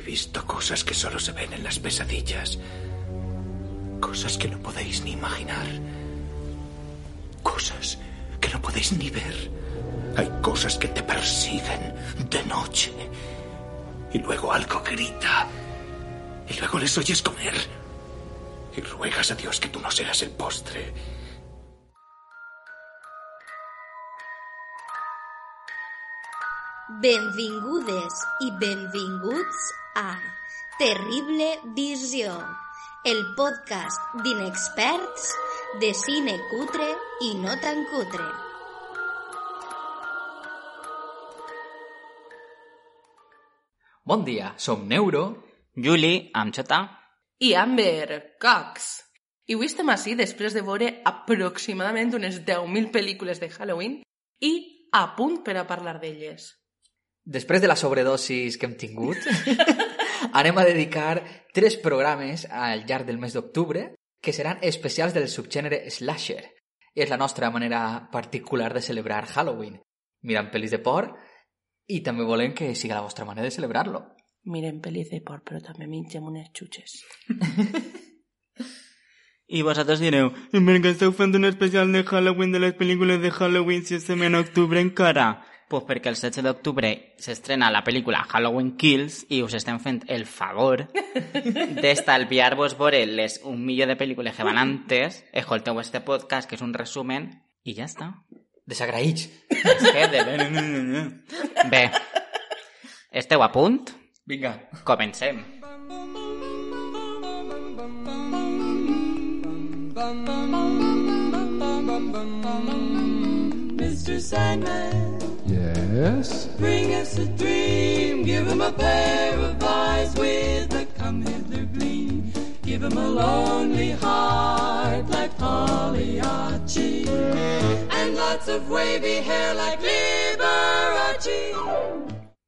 he visto cosas que solo se ven en las pesadillas. Cosas que no podéis ni imaginar. Cosas que no podéis ni ver. Hay cosas que te persiguen de noche. Y luego algo grita. Y luego les oyes comer. Y ruegas a Dios que tú no seas el postre. Benvingudes i benvinguts a Terrible Visió, el podcast d'inexperts de cine cutre i no tan cutre. Bon dia, som Neuro. Juli, amb J. i Amber Cox. I avui estem així després de veure aproximadament unes 10.000 pel·lícules de Halloween i a punt per a parlar d'elles. Després de la sobredosis que hem tingut, anem a dedicar tres programes al llarg del mes d'octubre que seran especials del subgènere slasher. És la nostra manera particular de celebrar Halloween. Mirant pel·lis de por i també volem que siga la vostra manera de celebrar-lo. Mirem pel·lis de por, però també mengem unes xutxes. I vosaltres direu, Per què esteu fent un especial de Halloween de les pel·lícules de Halloween si estem en octubre encara? Pues perquè el 16 d'octubre s'estrena la pel·lícula Halloween Kills i us estem fent el favor d'estalviar-vos veure les un milió de pel·lícules que van antes, escolteu este podcast, que és un resumen, i ja està. Desagraïts. És que de... Bé, esteu a punt? Vinga. Comencem. Mr. Sandman, Yes? bring us a dream. Give him a pair of eyes with a come hither gleam. Give him a lonely heart like Pagliacci. And lots of wavy hair like Liberace.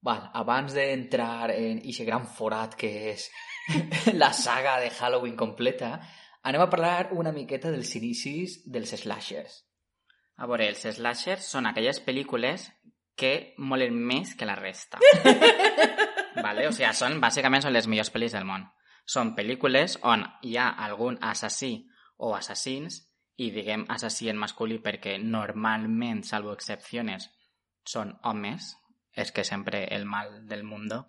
Val, abans d'entrar en aquest gran forat que és la saga de Halloween completa, anem a parlar una miqueta dels inicis dels slashers. A veure, els slashers són aquelles pel·lícules que molen més que la resta. vale? O sigui, són, bàsicament són les millors pel·lis del món. Són pel·lícules on hi ha algun assassí o assassins, i diguem assassí en masculí perquè normalment, salvo excepciones, són homes, és que sempre el mal del mundo.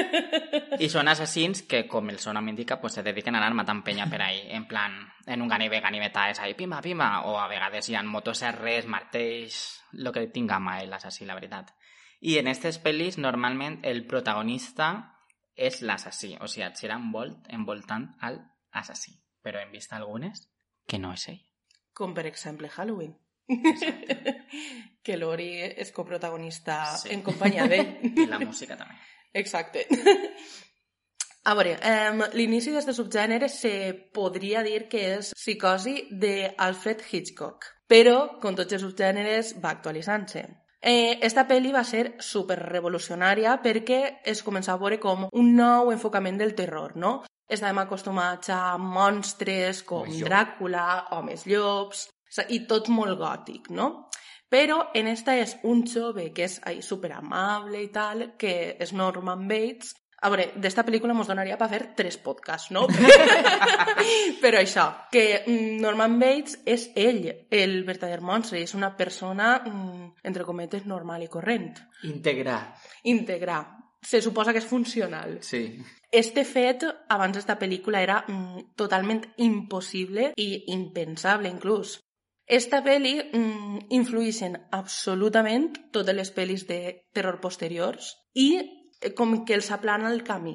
I són assassins que, com el seu nom indica, pues, se dediquen a anar matant penya per ahí, en plan, en un ganive ganivetades ahí, pimba, pimba, o a vegades hi ha motosserres, martells, el que tinga mà l'assassí, la veritat. I en aquestes pel·lis, normalment, el protagonista és l'assassí, o sigui, et gira envolt, envoltant al assassí. Però hem vist algunes que no és ell. Com per exemple Halloween. que Lori és coprotagonista Sí. en companyia d'ell. I la música també. Exacte. A veure, um, l'inici d'aquest subgènere se podria dir que és psicosi d'Alfred Hitchcock, però, com tots els subgèneres, va actualitzant-se. Eh, esta pel·li va ser super revolucionària perquè es començava a veure com un nou enfocament del terror, no? Estàvem acostumats a monstres com. Dràcula, homes llops, i tot molt gòtic, no? Però en esta és un jove que és ai, super amable i tal, que és Norman Bates. A veure, d'esta pel·lícula mos donaria per fer tres podcasts, no? Però això, que mm, Norman Bates és ell, el verdader monstre, és una persona, mm, entre cometes, normal i corrent. Integrar. Íntegra. Se suposa que és funcional. Sí. Este fet, abans d'esta pel·lícula, era mm, totalment impossible i impensable, inclús. Esta pel·li mm, influeix en absolutament totes les pel·lis de terror posteriors i eh, com que els aplana el camí,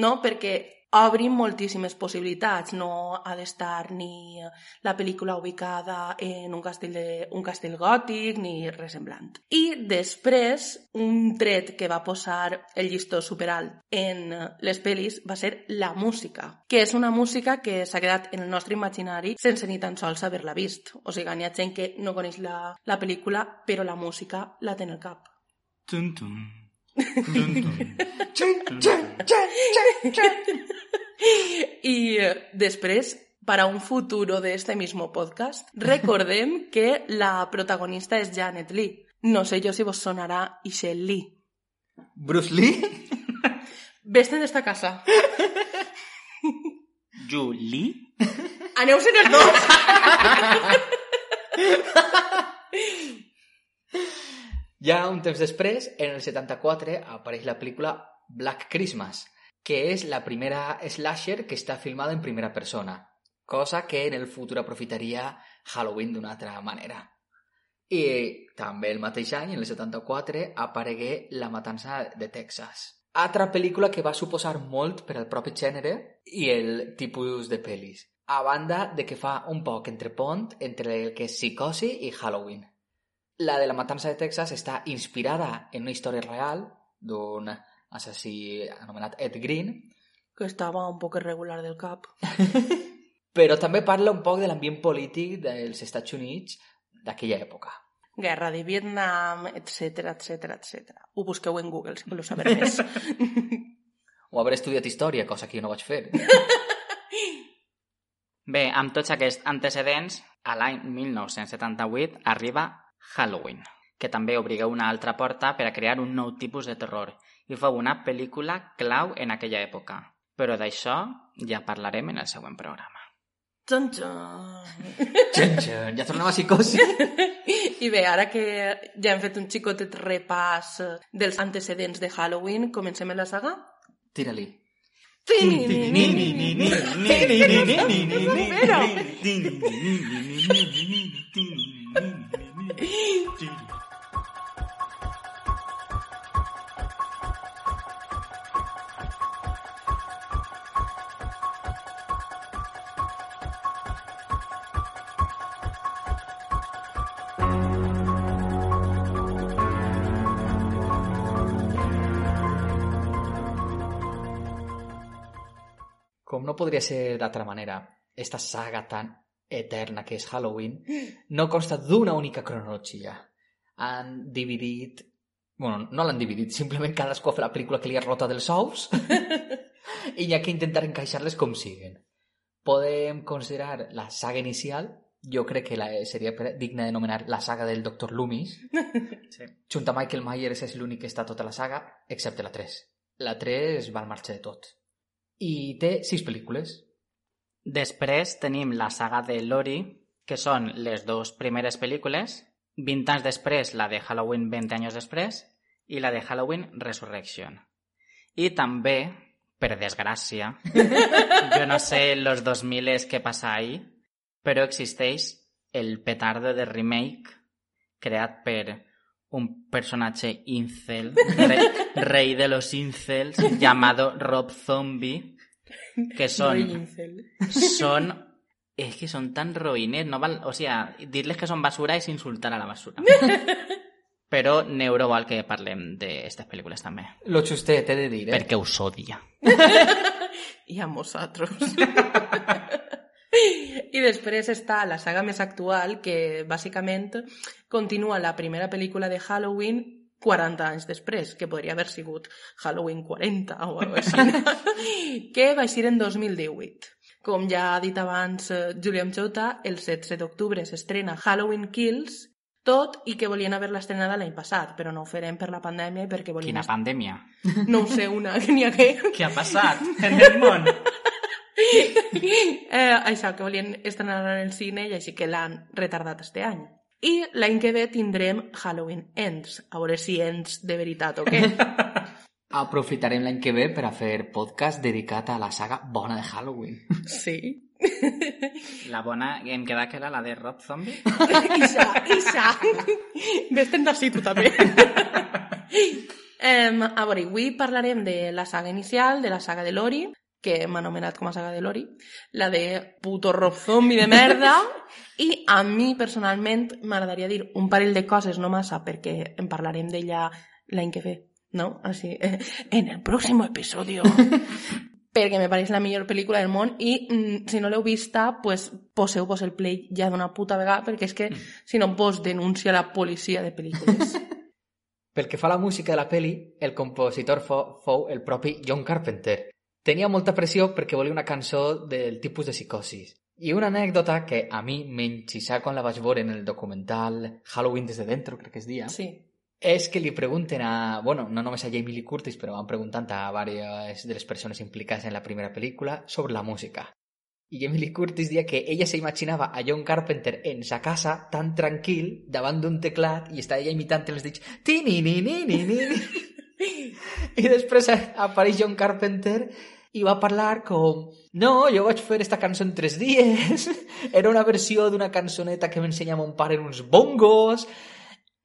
no? Perquè obri moltíssimes possibilitats. No ha d'estar ni la pel·lícula ubicada en un castell, de, un castell gòtic ni res semblant. I després, un tret que va posar el llistó superalt en les pel·lis va ser la música, que és una música que s'ha quedat en el nostre imaginari sense ni tan sols haver-la vist. O sigui, n'hi ha gent que no coneix la, la pel·lícula, però la música la té en el cap. Tum, tum. Y eh, después para un futuro de este mismo podcast, recordem que la protagonista es Janet Lee. No sé yo si vos sonará Michelle Lee. Bruce Lee? Veste esta casa. Julie? Aneu-se'n els dos! Ja un temps després, en el 74, apareix la pel·lícula Black Christmas, que és la primera slasher que està filmada en primera persona, cosa que en el futur aprofitaria Halloween d'una altra manera. I també el mateix any, en el 74, aparegué La matança de Texas. Altra pel·lícula que va suposar molt per al propi gènere i el tipus de pel·lis. A banda de que fa un poc entre pont entre el que és psicosi i Halloween. La de la matança de Texas està inspirada en una història real d'un assassí anomenat Ed Green, Que estava un poc irregular del cap. però també parla un poc de l'ambient polític dels Estats Units d'aquella època. Guerra de Vietnam, etc etc etc. Ho busqueu en Google, si voleu saber més. O haver estudiat història, cosa que jo no vaig fer. Bé, amb tots aquests antecedents, a l'any 1978 arriba Halloween, que també obrigueu una altra porta per a crear un nou tipus de terror i fou una pel·lícula clau en aquella època. Però d'això ja parlarem en el següent programa. Txon, txon. Txan, txan, ja tornem a psicosi. I bé, ara que ja hem fet un xicotet repàs eh, dels antecedents de Halloween, comencem la saga? Tira-li. Como no podría ser de otra manera, esta saga tan eterna que és Halloween no consta d'una única cronologia. Han dividit... bueno, no l'han dividit, simplement cadascú fa la pel·lícula que li ha rota dels ous i hi ha que intentar encaixar-les com siguen. Podem considerar la saga inicial, jo crec que la, seria digna d'anomenar la saga del Dr. Loomis, Sí. Junta Michael Myers és l'únic que està a tota la saga, excepte la 3. La 3 va al marxa de tot. I té sis pel·lícules. Després tenim la saga de Lori, que són les dues primeres pel·lícules, 20 anys després la de Halloween 20 anys després i la de Halloween Resurrection. I també, per desgràcia, jo no sé los 2000 és què passa ahí, però existeix el petardo de remake creat per un personatge incel, rei, rei de los incels, llamado Rob Zombie, que son son es que son tan roïnes, no val, o sea, dir-les que són basura és insultar a la basura. Però Neuro vol que parlem d'aquestes pel·lícules també, Lo justet, he de dir, eh? perquè us odia. I a nosaltres. I després està la saga més actual, que bàsicament continua la primera pel·lícula de Halloween 40 anys després, que podria haver sigut Halloween 40 o alguna cosa així, que va eixir en 2018. Com ja ha dit abans eh, Julián Chota, el 16 d'octubre s'estrena Halloween Kills, tot i que volien haver-la estrenada l'any passat, però no ho farem per la pandèmia i perquè volien... Quina pandèmia. No ho sé, una que n'hi hagué. Què ha passat en el món? eh, això, que volien estrenar en el cine i així que l'han retardat este any. I l'any que ve tindrem Halloween Ends, a veure si ends de veritat o què. Aprofitarem l'any que ve per a fer podcast dedicat a la saga bona de Halloween. Sí. La bona, em queda que era la de Rob Zombie. Isa, Isa. Vés-te'n d'ací tu també. um, a veure, avui parlarem de la saga inicial, de la saga de Lori, que m'ha anomenat com a saga de Lori, la de puto Rob Zombie de merda, i a mi, personalment, m'agradaria dir un parell de coses, no massa, perquè en parlarem d'ella l'any que ve, no? Així, eh, en el pròxim episodio. perquè me pareix la millor pel·lícula del món i mm, si no l'heu vista, pues, poseu-vos el play ja d'una puta vegada perquè és que si no vos denuncia la policia de pel·lícules. Pel que fa a la música de la peli, el compositor fou, fou el propi John Carpenter. Tenia molta pressió perquè volia una cançó del tipus de psicosis. I una anècdota que a mi m'enxissà quan la vaig veure en el documental Halloween desde dentro, crec que es dia, Sí. és que li pregunten a... Bueno, no només a Jamie Lee Curtis, però van preguntant a diverses de les persones implicades en la primera pel·lícula sobre la música. Jamie Lee Curtis dia que ella s'imaginava a John Carpenter en sa casa tan tranquil davant d'un teclat i estava ella imitant els dits ti ni ni ni ni ni ni i després apareix John Carpenter i va parlar com no, jo vaig fer esta cançó en tres dies era una versió d'una cançoneta que m'ensenya mon pare en uns bongos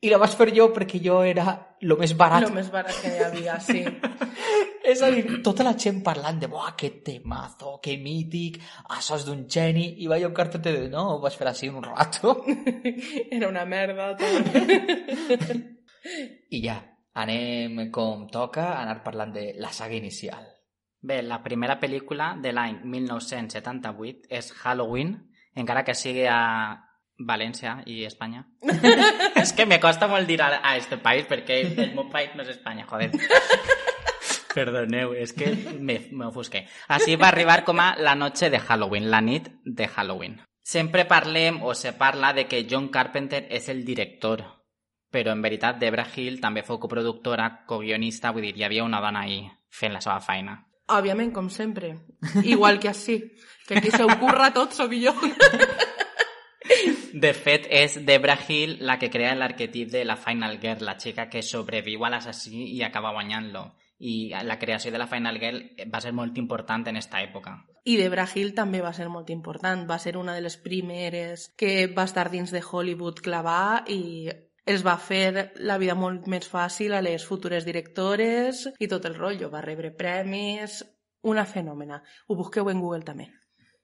i la vaig fer jo perquè jo era lo més barat Lo més barat que hi havia, sí. és a dir, tota la gent parlant de buah, que temazo, que mític, això és d'un geni, i va John Carpenter de no, ho vaig fer així un rato. Era una merda. Tot. I ja, anem com toca a anar parlant de la saga inicial. Bé, la primera pel·lícula de l'any 1978 és Halloween, encara que sigui a València i Espanya. és que me costa molt dir a, a este país perquè el meu país no és Espanya, joder. Perdoneu, és que me, me ofusqué. Així va arribar com a la noche de Halloween, la nit de Halloween. Sempre parlem o se parla de que John Carpenter és el director, però en veritat Debra Hill també fou coproductora, co-guionista, vull dir, hi havia una dona ahí fent la seva feina. Òbviament, com sempre. Igual que així. Que aquí se ocurra tot, jo. De fet, és Debra Hill la que crea l'arquetip de la Final Girl, la xica que sobreviu a l'assassí i acaba guanyant-lo. I la creació de la Final Girl va ser molt important en esta època. I Debra Hill també va ser molt important. Va ser una de les primeres que va estar dins de Hollywood clavar i els va fer la vida molt més fàcil a les futures directores i tot el rotllo. Va rebre premis, una fenòmena. Ho busqueu en Google també.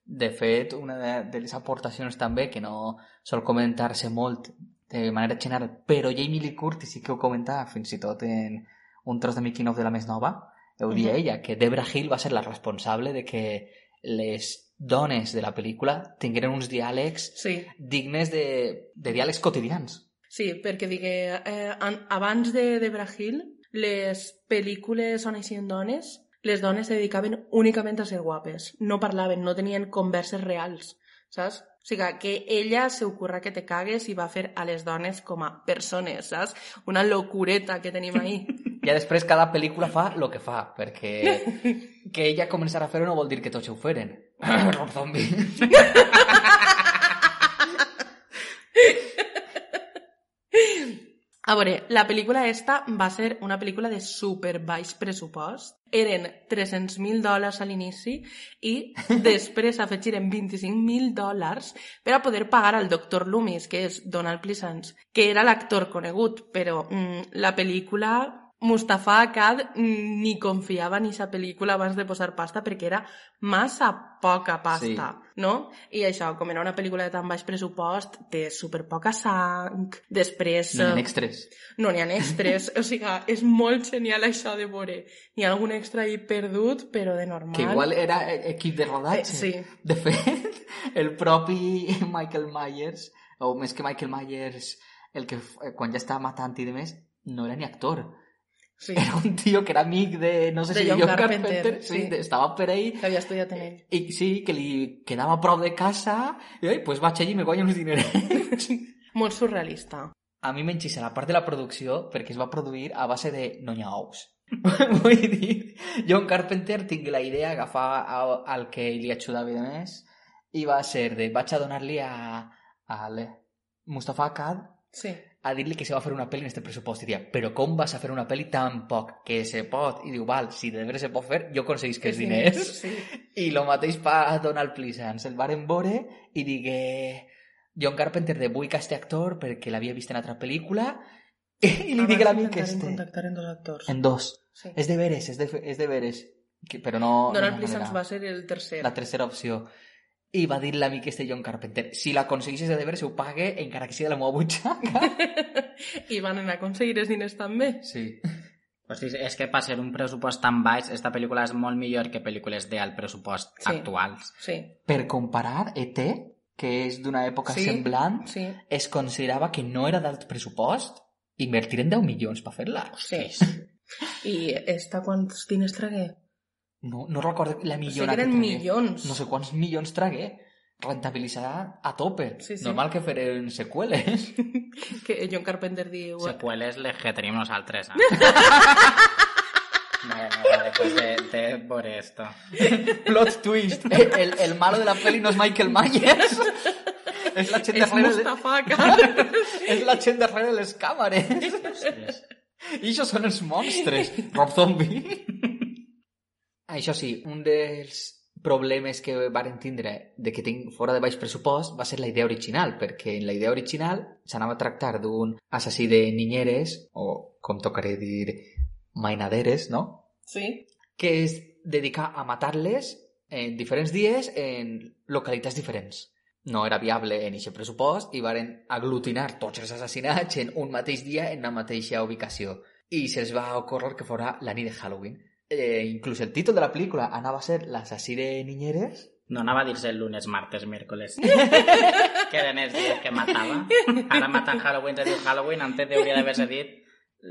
De fet, una de, de les aportacions també, que no sol comentar-se molt de manera general, però Jamie Lee Curtis sí que ho comentava fins i tot en un tros de making of de la més nova, ho dia Mhm. ella, que Debra Hill va ser la responsable de que les dones de la pel·lícula tingueren uns diàlegs Sí, dignes de, de diàlegs quotidians. Sí perquè digue, eh, an- abans de Debra Hill, les pel·lícules on eixien dones, les dones se dedicaven únicament a ser guapes. No parlaven, no tenien converses reals, saps? O sigui, que ella se ocurra que te cagues i va fer a les dones com a persones, saps? Una locureta que tenim ahí. Ja després cada pel·lícula fa el que fa, perquè que ella començarà a fer-ho no vol dir que tots ho feren. Rob Zombie. A veure, la pel·lícula esta va ser una pel·lícula de super baix pressupost. Eren 300.000 dòlars a l'inici i després afegiren 25.000 dòlars per a poder pagar al doctor Loomis, que és Donald Pleasance, que era l'actor conegut, però mm, la pel·lícula Mustafa Akkad ni confiava en aquesta pel·lícula abans de posar pasta perquè era massa poca pasta, no? I això, com era una pel·lícula de tan baix pressupost, té super poca sang, després... No hi ha eh, extres. no n'hi ha extres, o sigui, és molt genial això de veure. Hi ha algun extra ahí perdut, però de normal. Que igual era equip de rodatge. Eh, sí. De fet, el propi Michael Myers, o més que Michael Myers, el que quan ja estava matant i de més, no era ni actor. Sí, Era un tio que era amic de, no sé De si John John Carpenter, Carpenter, sí, sí. de- estava per ahí, que havia estudiat en ell. i sí, que li quedava a prop de casa, i ai, pues vaig allí i me guanyo uns dinerets. Molt surrealista. a mi m'enxissa la part de la producció perquè es va produir a base de no hi ha ous. Vull dir, John Carpenter tingui la idea agafar a- al que li ajudava de més i va ser de vaig a donar-li a, a Mustafa Akkad Sí. A dir-li que se va fer una pel·li en este pressupost. I diria, però com vas a fer una pel·li tan poc que se pot? I diu, val, si de veres se pot fer, jo aconseguís que els diners. Sí. I lo mateix pa Donald Pleasance. El varen veure i digué... John Carpenter de vull que este actor perquè l'havia vist en altra pel·lícula i li digué a l'amic este. contactar en dos actors. En dos. Sí. És de veres, és de, és de veres. que, però no... Donald no Pleasance va ser el tercer. la tercera opció. I va dir l'amic este John Carpenter, si l'aconseguissis de deber, se ho pague encara que sigui de la meva butxaca. I van anar a aconseguir els diners també. Sí. Pues sí, és que per ser un pressupost tan baix, esta pel·lícula és molt millor que pel·lícules d'alt pressupost Sí. actuals. Sí, Per comparar, E.T., que és d'una època Sí, semblant, sí. es considerava que no era d'alt pressupost, invertiren 10 milions per fer-la. Sí. I esta quants diners tragué? No, no recordo la O millona sigui, eren que milions. No sé quants milions tragué. Rentabilitzarà a tope. Sí, sí. Normal que feren seqüeles. Que John Carpenter diu... Seqüeles les que tenim nosaltres. Eh? Mía, después de, de por esto. Plot twist. El, el malo de la peli no és Michael Myers. és la gent És darrere... Mustafa, cara. És la gent darrere les càmeres. I això són els monstres. Rob Zombie. Això sí, un dels problemes que varen tindre de que tinc fora de baix pressupost va ser la idea original, perquè en la idea original s'anava a tractar d'un assassí de niñeres, o com tocaré dir, mainaderes, no? Sí. Que es dedica a matar-les en diferents dies en localitats diferents. No era viable en aquest pressupost i varen aglutinar tots els assassinats en un mateix dia en una mateixa ubicació. I se'ls va ocórrer que fora la nit de Halloween. Eh, inclús el títol de la pel·lícula anava a ser L'assassí de niñeres. No anava a dir-se el lunes, martes, miércoles. que eren els dies que matava. Ara matant Halloween se diu Halloween, antes hauria d'haver-se dit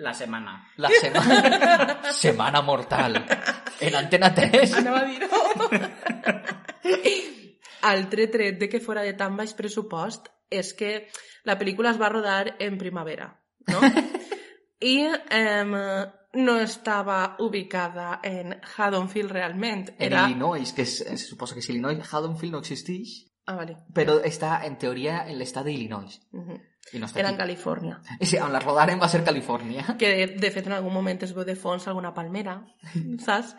la setmana. La setmana... Setmana mortal. En Antena 3. Anava a dir-ho. Altre tret de que fora de tan baix pressupost és que la pel·lícula es va rodar en primavera, no? I em, no estava ubicada en Haddonfield realment. En Era... Illinois, que es, se suposa que si Illinois, Haddonfield no existeix, Ah, vale. però està, en teoria, en l'estat d'Illinois. Mhm. I no està Era en aquí. Califòrnia. Sí, on la rodaren va ser Califòrnia. que de, de fet en algun moment es veu de fons alguna palmera, saps?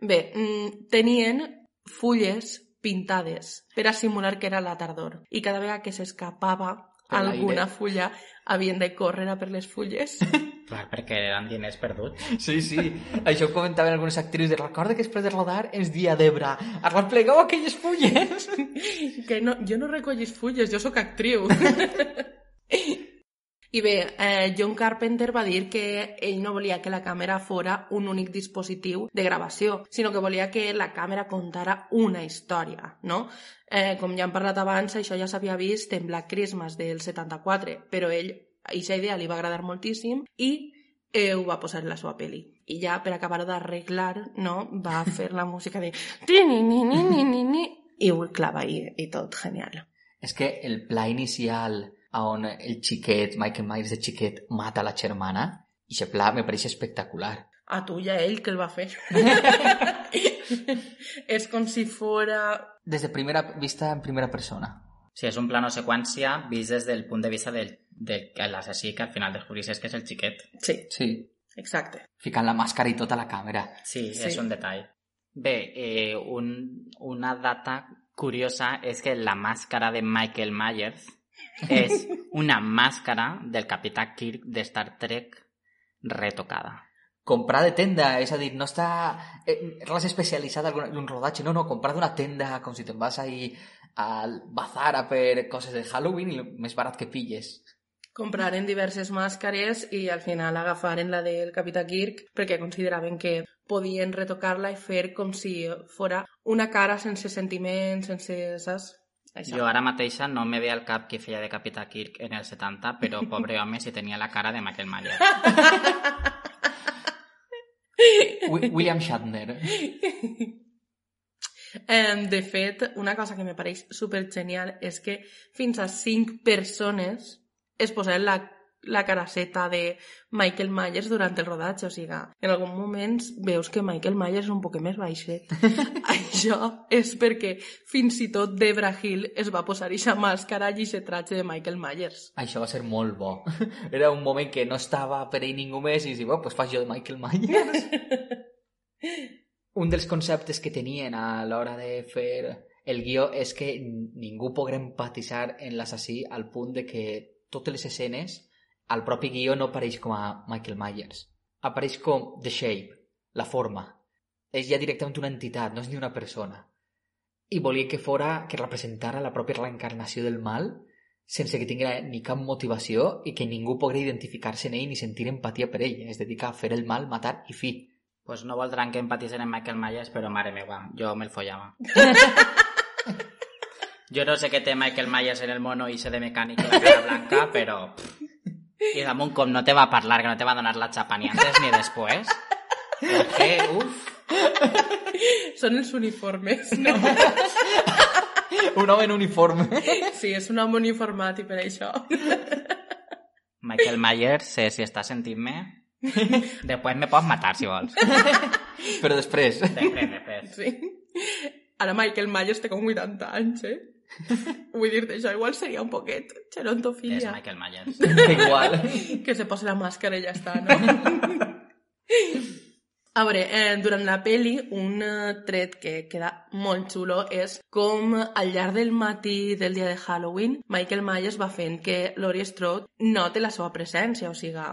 Bé, mm, tenien fulles pintades per a simular que era la tardor i cada vegada que s'escapava alguna fulla havien de córrer a per les fulles. Clar, perquè eren diners perduts. Sí, sí. Això ho comentaven algunes actrius de recorda que després de rodar ens dia d'Ebre. Arreplegueu aquelles fulles. que no, jo no recollis fulles, jo sóc actriu. I bé, eh, John Carpenter va dir que ell no volia que la càmera fora un únic dispositiu de gravació, sinó que volia que la càmera contara una història, no? Eh, com ja hem parlat abans, això ja s'havia vist en Black Christmas del 74, però ell, aquesta idea li va agradar moltíssim i eh, ho va posar en la seva peli. I ja, per acabar d'arreglar, no, va fer la música de... I ho clava i, i tot, genial. És que el pla inicial on el xiquet, Michael Myers de xiquet, mata la germana, i aquest pla me pareix espectacular. A tu i a ell, que el va fer. és com si fora... Des de primera vista en primera persona. Sí, és un plano seqüència vist des del punt de vista del, del que l'assassí que al final descobrisses que és el xiquet. Sí, Sí. exacte. Ficant la màscara i tota la càmera. Sí, Sí. sí. és un detall. Bé, eh, un, una data curiosa és que la màscara de Michael Myers és una màscara del Capità Kirk de Star Trek retocada. comprar de tenda, és a dir, no està eh, res especialitzat en un rodatge, no, no, comprar d'una tenda com si te'n vas ahí al bazar a per coses de Halloween i el més barat que pilles. Compraren diverses màscares i al final agafaren la del Capità Kirk perquè consideraven que podien retocar-la i fer com si fora una cara sense sentiments, sense... Saps? Això. Jo ara mateixa no me ve al cap qui feia de Capità Kirk en el 70, però pobre home si tenia la cara de Michael Myers. Wi- William Shatner. Em, de fet, una cosa que me pareix super genial és que fins a cinc persones es posaven la, la caraceta de Michael Myers durant el rodatge. O sigui, en algun moment veus que Michael Myers és un poc més baixet. Això és perquè fins i tot Debra Hill es va posar eixa màscara i aquest tratge de Michael Myers. Això va ser molt bo. Era un moment que no estava per ell ningú més i dic, bueno, pues faig jo de Michael Myers. un dels conceptes que tenien a l'hora de fer el guió és que ningú podrà empatitzar en l'assassí al punt de que totes les escenes al propi guió no apareix com a Michael Myers. Apareix com The Shape, la forma. és ja directament una entitat, no és ni una persona. I volia que fora, que representara la pròpia reencarnació del mal sense que tinguera ni cap motivació i que ningú pogués identificar-se en ell ni sentir empatia per ell. Es dedica a fer el mal, matar i fi. Pues no voldran que empatitzen en Michael Myers, però mare meva, jo me'l follava. jo no sé què té Michael Myers en el mono i sé de mecànic la cara blanca, però... I damunt com no te va parlar, que no te va donar la xapa ni antes ni després. És que, uf, Són els uniformes, no? Un home en uniforme. Sí, és un home uniformat i per això. Michael Myers, sé si estàs sentint-me. Després me pots matar, si vols. Però després... Després, després. Sí. Ara Michael Myers té com 80 anys, eh? Vull dir-te, això igual seria un poquet És gerontofilia. Michael Myers. Igual. Que se posi la màscara i ja està, no? A veure, eh, durant la peli, un eh, tret que queda molt xulo és com al llarg del matí del dia de Halloween Michael Myers va fent que Laurie Strode noti la seva presència, o sigui,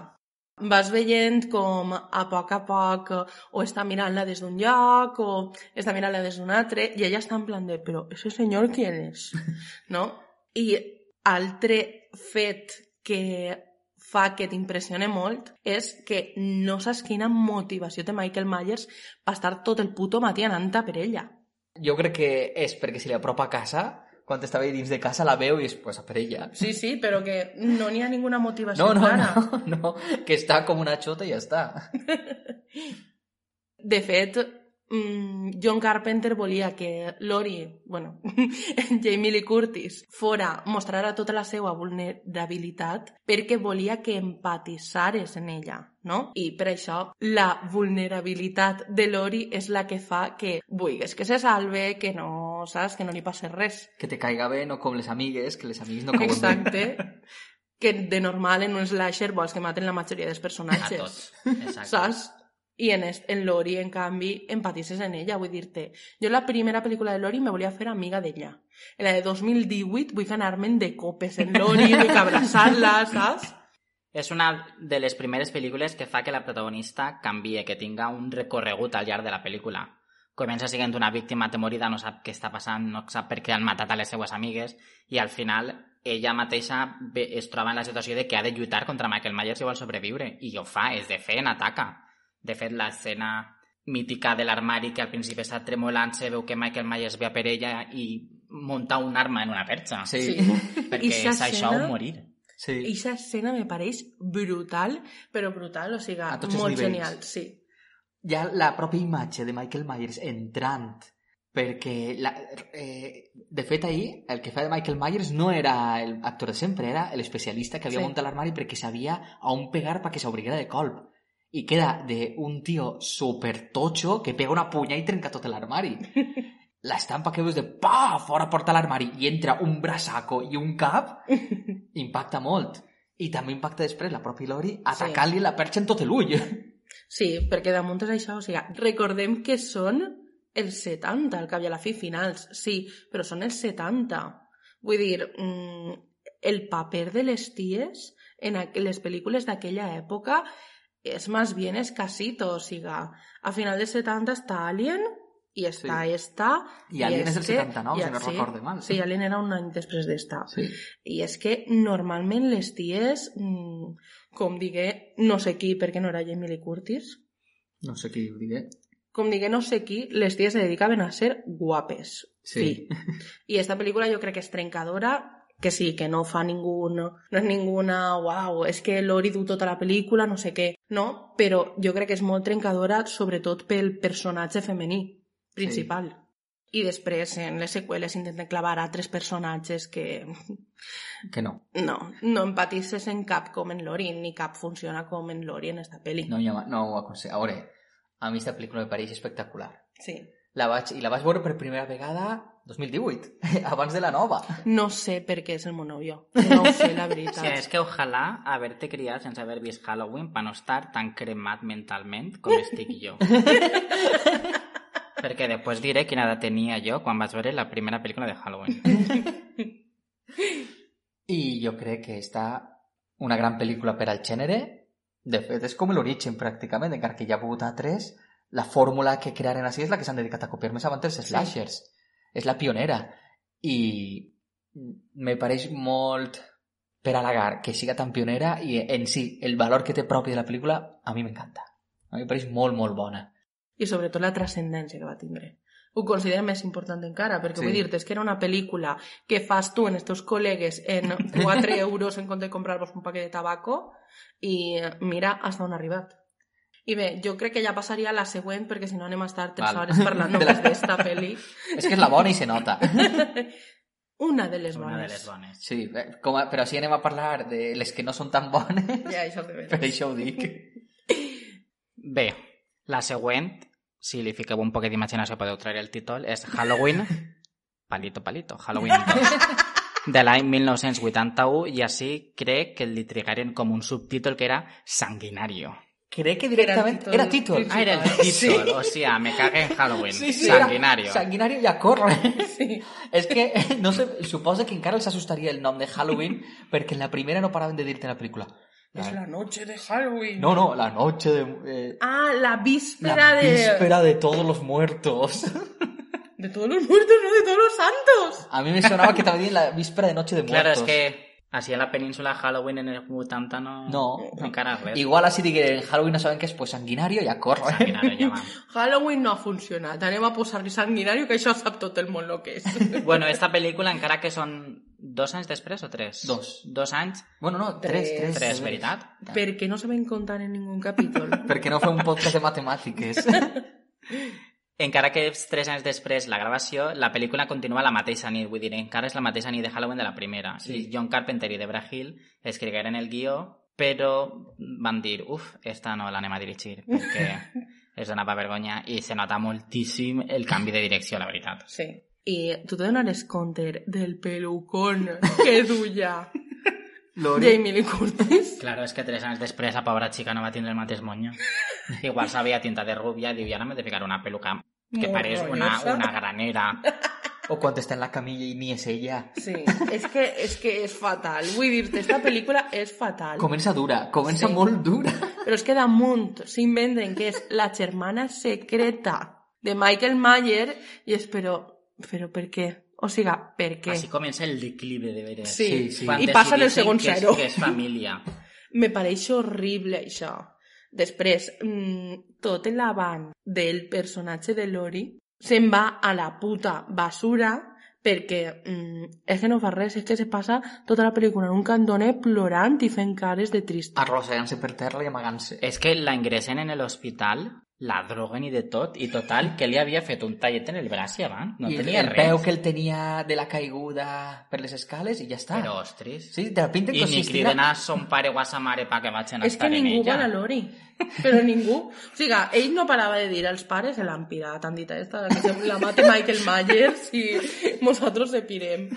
vas veient com a poc a poc eh, o està mirant-la des d'un lloc o està mirant-la des d'un altre i ella està en plan de, però ese senyor qui és? No? I altre fet que fa que t'impressione molt és que no saps quina motivació té Michael Myers per estar tot el puto matí anant per ella. Jo crec que és perquè si li apropa a casa, quan estava dins de casa la veu i és pues, a per ella. Sí, sí, però que no n'hi ha ninguna motivació No, no, clara. no, no, que està com una xota i ja està. De fet, mm, John Carpenter volia que Lori, bueno, Jamie Lee Curtis, fora, mostrara tota la seva vulnerabilitat perquè volia que empatissares en ella, no? I per això la vulnerabilitat de Lori és la que fa que vulguis que se salve, que no, saps, que no li passi res. Que te caiga bé, no com les amigues, que les amigues no cauen bé. Exacte. que de normal en un slasher vols que maten la majoria dels A personatges. tots. Exacte. saps? I en, en Lori, en canvi, empatisses en ella, vull dir-te. Jo la primera pel·lícula de Lori me volia fer amiga d'ella. En la de 2018 vull anar-me'n de copes en Lori, vull abraçar-la, saps? És una de les primeres pel·lícules que fa que la protagonista canvie, que tinga un recorregut al llarg de la pel·lícula. Comença sent una víctima atemorida, no sap què està passant, no sap per què han matat a les seues amigues, i al final ella mateixa es troba en la situació de que ha de lluitar contra Michael Myers si vol sobreviure. I ho fa, és de fer, en ataca. De fet, l'escena mítica de l'armari que al principi està tremolant-se, veu que Michael Myers ve a per ella i munta un arma en una perxa. Sí. Perquè Ixa és això o morir. Sí. I aquesta escena me pareix brutal, però brutal, o sigui, molt genial, sí. ja la pròpia imatge de Michael Myers entrant perquè la, eh, de fet ahir el que feia de Michael Myers no era el actor de sempre, era l'especialista que havia Sí. muntat l'armari perquè sabia a on pegar perquè s'obriguera de colp i queda de un tio super tocho que pega una punya i trenca tot l'armari l'estampa que veus de pa, fora porta l'armari i entra un braçaco i un cap impacta molt. I també impacta després la pròpia Lori atacant-li la perxa en tot l'ull Sí, perquè damunt és això, o sigui, recordem que són els 70, al cap i a la fi, finals, sí, però són els 70. Vull dir, mm, el paper de les ties en les pel·lícules d'aquella època és més bien escasito, o sigui, a final dels 70 està Alien i està Sí. esta... I Alien és del que- 79, i- si no recorde mal. Sí, Alien era un any després d'esta. sí. I és que normalment les ties, mm, com digué, no sé qui, perquè no era Jamie Lee Curtis, No sé qui ho diré. com digué no sé qui, les ties se dedicaven a ser guapes. Sí. Fi. I esta pel·lícula jo crec que és trencadora, que sí, que no fa ningú, no, no és ninguna, uau, és que Lori du tota la pel·lícula, no sé què, no, però jo crec que és molt trencadora, sobretot pel personatge femení principal. I després, en les seqüeles, intenten clavar altres personatges que Que no. no, no empatisses en cap com en Lori, ni cap funciona com en Lori en esta pel·li. No, ja, no ho aconsegueixo. A veure, a mi aquesta pel·lícula me pareix espectacular. Sí. La vaig, I la vaig veure per primera vegada 2018, abans de la nova. No sé per què és el meu nòvio. No sé, la veritat. Sí, és que ojalà haver-te criat sense haver vist Halloween per no estar tan cremat mentalment com estic jo. Perquè després diré quina edat tenia jo quan vaig veure la primera pel·lícula de Halloween. I jo crec que està una gran pel·lícula per al gènere. De fet, és com l'origen, pràcticament, encara que hi ha hagut altres. la fórmula que crearen així és la que s'han dedicat a copiar més avant els slashers. És la pionera. I me pareix molt per halagar que siga tan pionera i en si el valor que té propi de la pel·lícula a mi m'encanta. A mi em pareix molt, molt bona. I sobretot la transcendència que va tindre. Ho considera més important encara, perquè Sí. vull dir-te, és que era una pel·lícula que fas tu en els teus col·legues en 4 euros en compte de comprar-vos un paquet de tabaco i mira hasta on ha arribat. I bé, jo crec que ja passaria a la següent perquè si no anem a estar 3 Val. hores parlant De la- només d'esta pel·li. És que és la bona i se nota. Una de les Una bones. de les bones. Sí, com a, però si anem a parlar de les que no són tan bones, Ja, això de per veres. això ho dic. Bé, la següent, si li fiqueu un poquet d'imaginació podeu treure el títol, és Halloween, palito, palito, Halloween 2, de l'any 1981, i així crec que li trigaren com un subtítol que era Sanguinario. Crec que directament títol era títol. Ah, era el títol, o sea, me cagué en Halloween. Sí, Sanguinario. Sanguinario ja corre. Sí. És que, no sé, suposa que encara els assustaria el nom de Halloween perquè en la primera no paraven de dir-te la pel·lícula. És la noche de Halloween. No, no, la noche de... eh, Ah, la víspera la de... víspera de todos los muertos. De todos los muertos, no de todos los santos. A mí me sonaba que también la víspera de noche de Claro, muertos. és que així en la península Halloween en el 80 no... No. res. Igual así digué, en Halloween no saben què és, pues sanguinario ja corre. Sanguinario, ja va. Halloween no ha funcionat. Anem a posar-li sanguinario, que això sap tot el món lo que és. Bueno, esta pel·lícula, encara que són dos anys després o tres? Dos. Dos anys, Bueno, no, tres, Tres. tres. tres, veritat? Per què no saben contar en ningún capítol? Perquè no fue un podcast de matemàtiques. Encara que és tres anys després la gravació, la pel·lícula continua la mateixa nit, vull dir, encara és la mateixa nit de Halloween de la primera. Sí. I John Carpenter i Debra Hill escrigueren el guió, però van dir, uf, esta no l'anem a dirigir, perquè és donava vergonya i se nota moltíssim el canvi de direcció, la veritat. Sí. I tu te donares compte del pelucón que duia Jamie Lee Curtis? Claro, és que tres anys després la pobra xica no va tindre el mateix monyo. Igual s'havia tintat de rubia i diu, no m'he de ficar una peluca que pareix una, una granera. o quan està en la camilla i ni és ella. Sí, és que, és que és fatal. Vull dir-te, esta pel·lícula és fatal. Comença dura, comença Sí. molt dura. Però és que damunt s'inventen que és la germana secreta de Michael Mayer i és però, però per què? O siga, per què? Així comença el declive de veres. Sí, Sí, sí. Quan i passa en el segon que és-. Que és família. Me pareix horrible això. Després, mm, tot l'avant del personatge de Lori se'n va a la puta basura perquè mm, és que no fa res, és que se passa tota la pel·lícula en un candoner plorant i fent cares de trist. Arrossegant-se per terra i amagant-se. És que la ingressen en l'hospital, la droguen i de tot, i total, que li havia fet un tallet en el braç i avant. No I el, tenia el res. peu que el tenia de la caiguda per les escales i ja està. Però, ostres... Sí, te la pinten I com ni si criden a son pare o a sa mare pa que vagin a És que estar en ningú ella. vol a Lori. Però ningú. O sigui, ell no parava de dir als pares se l'han pirat, han dit esta, que se la mate Michael Myers i nosaltres se pirem.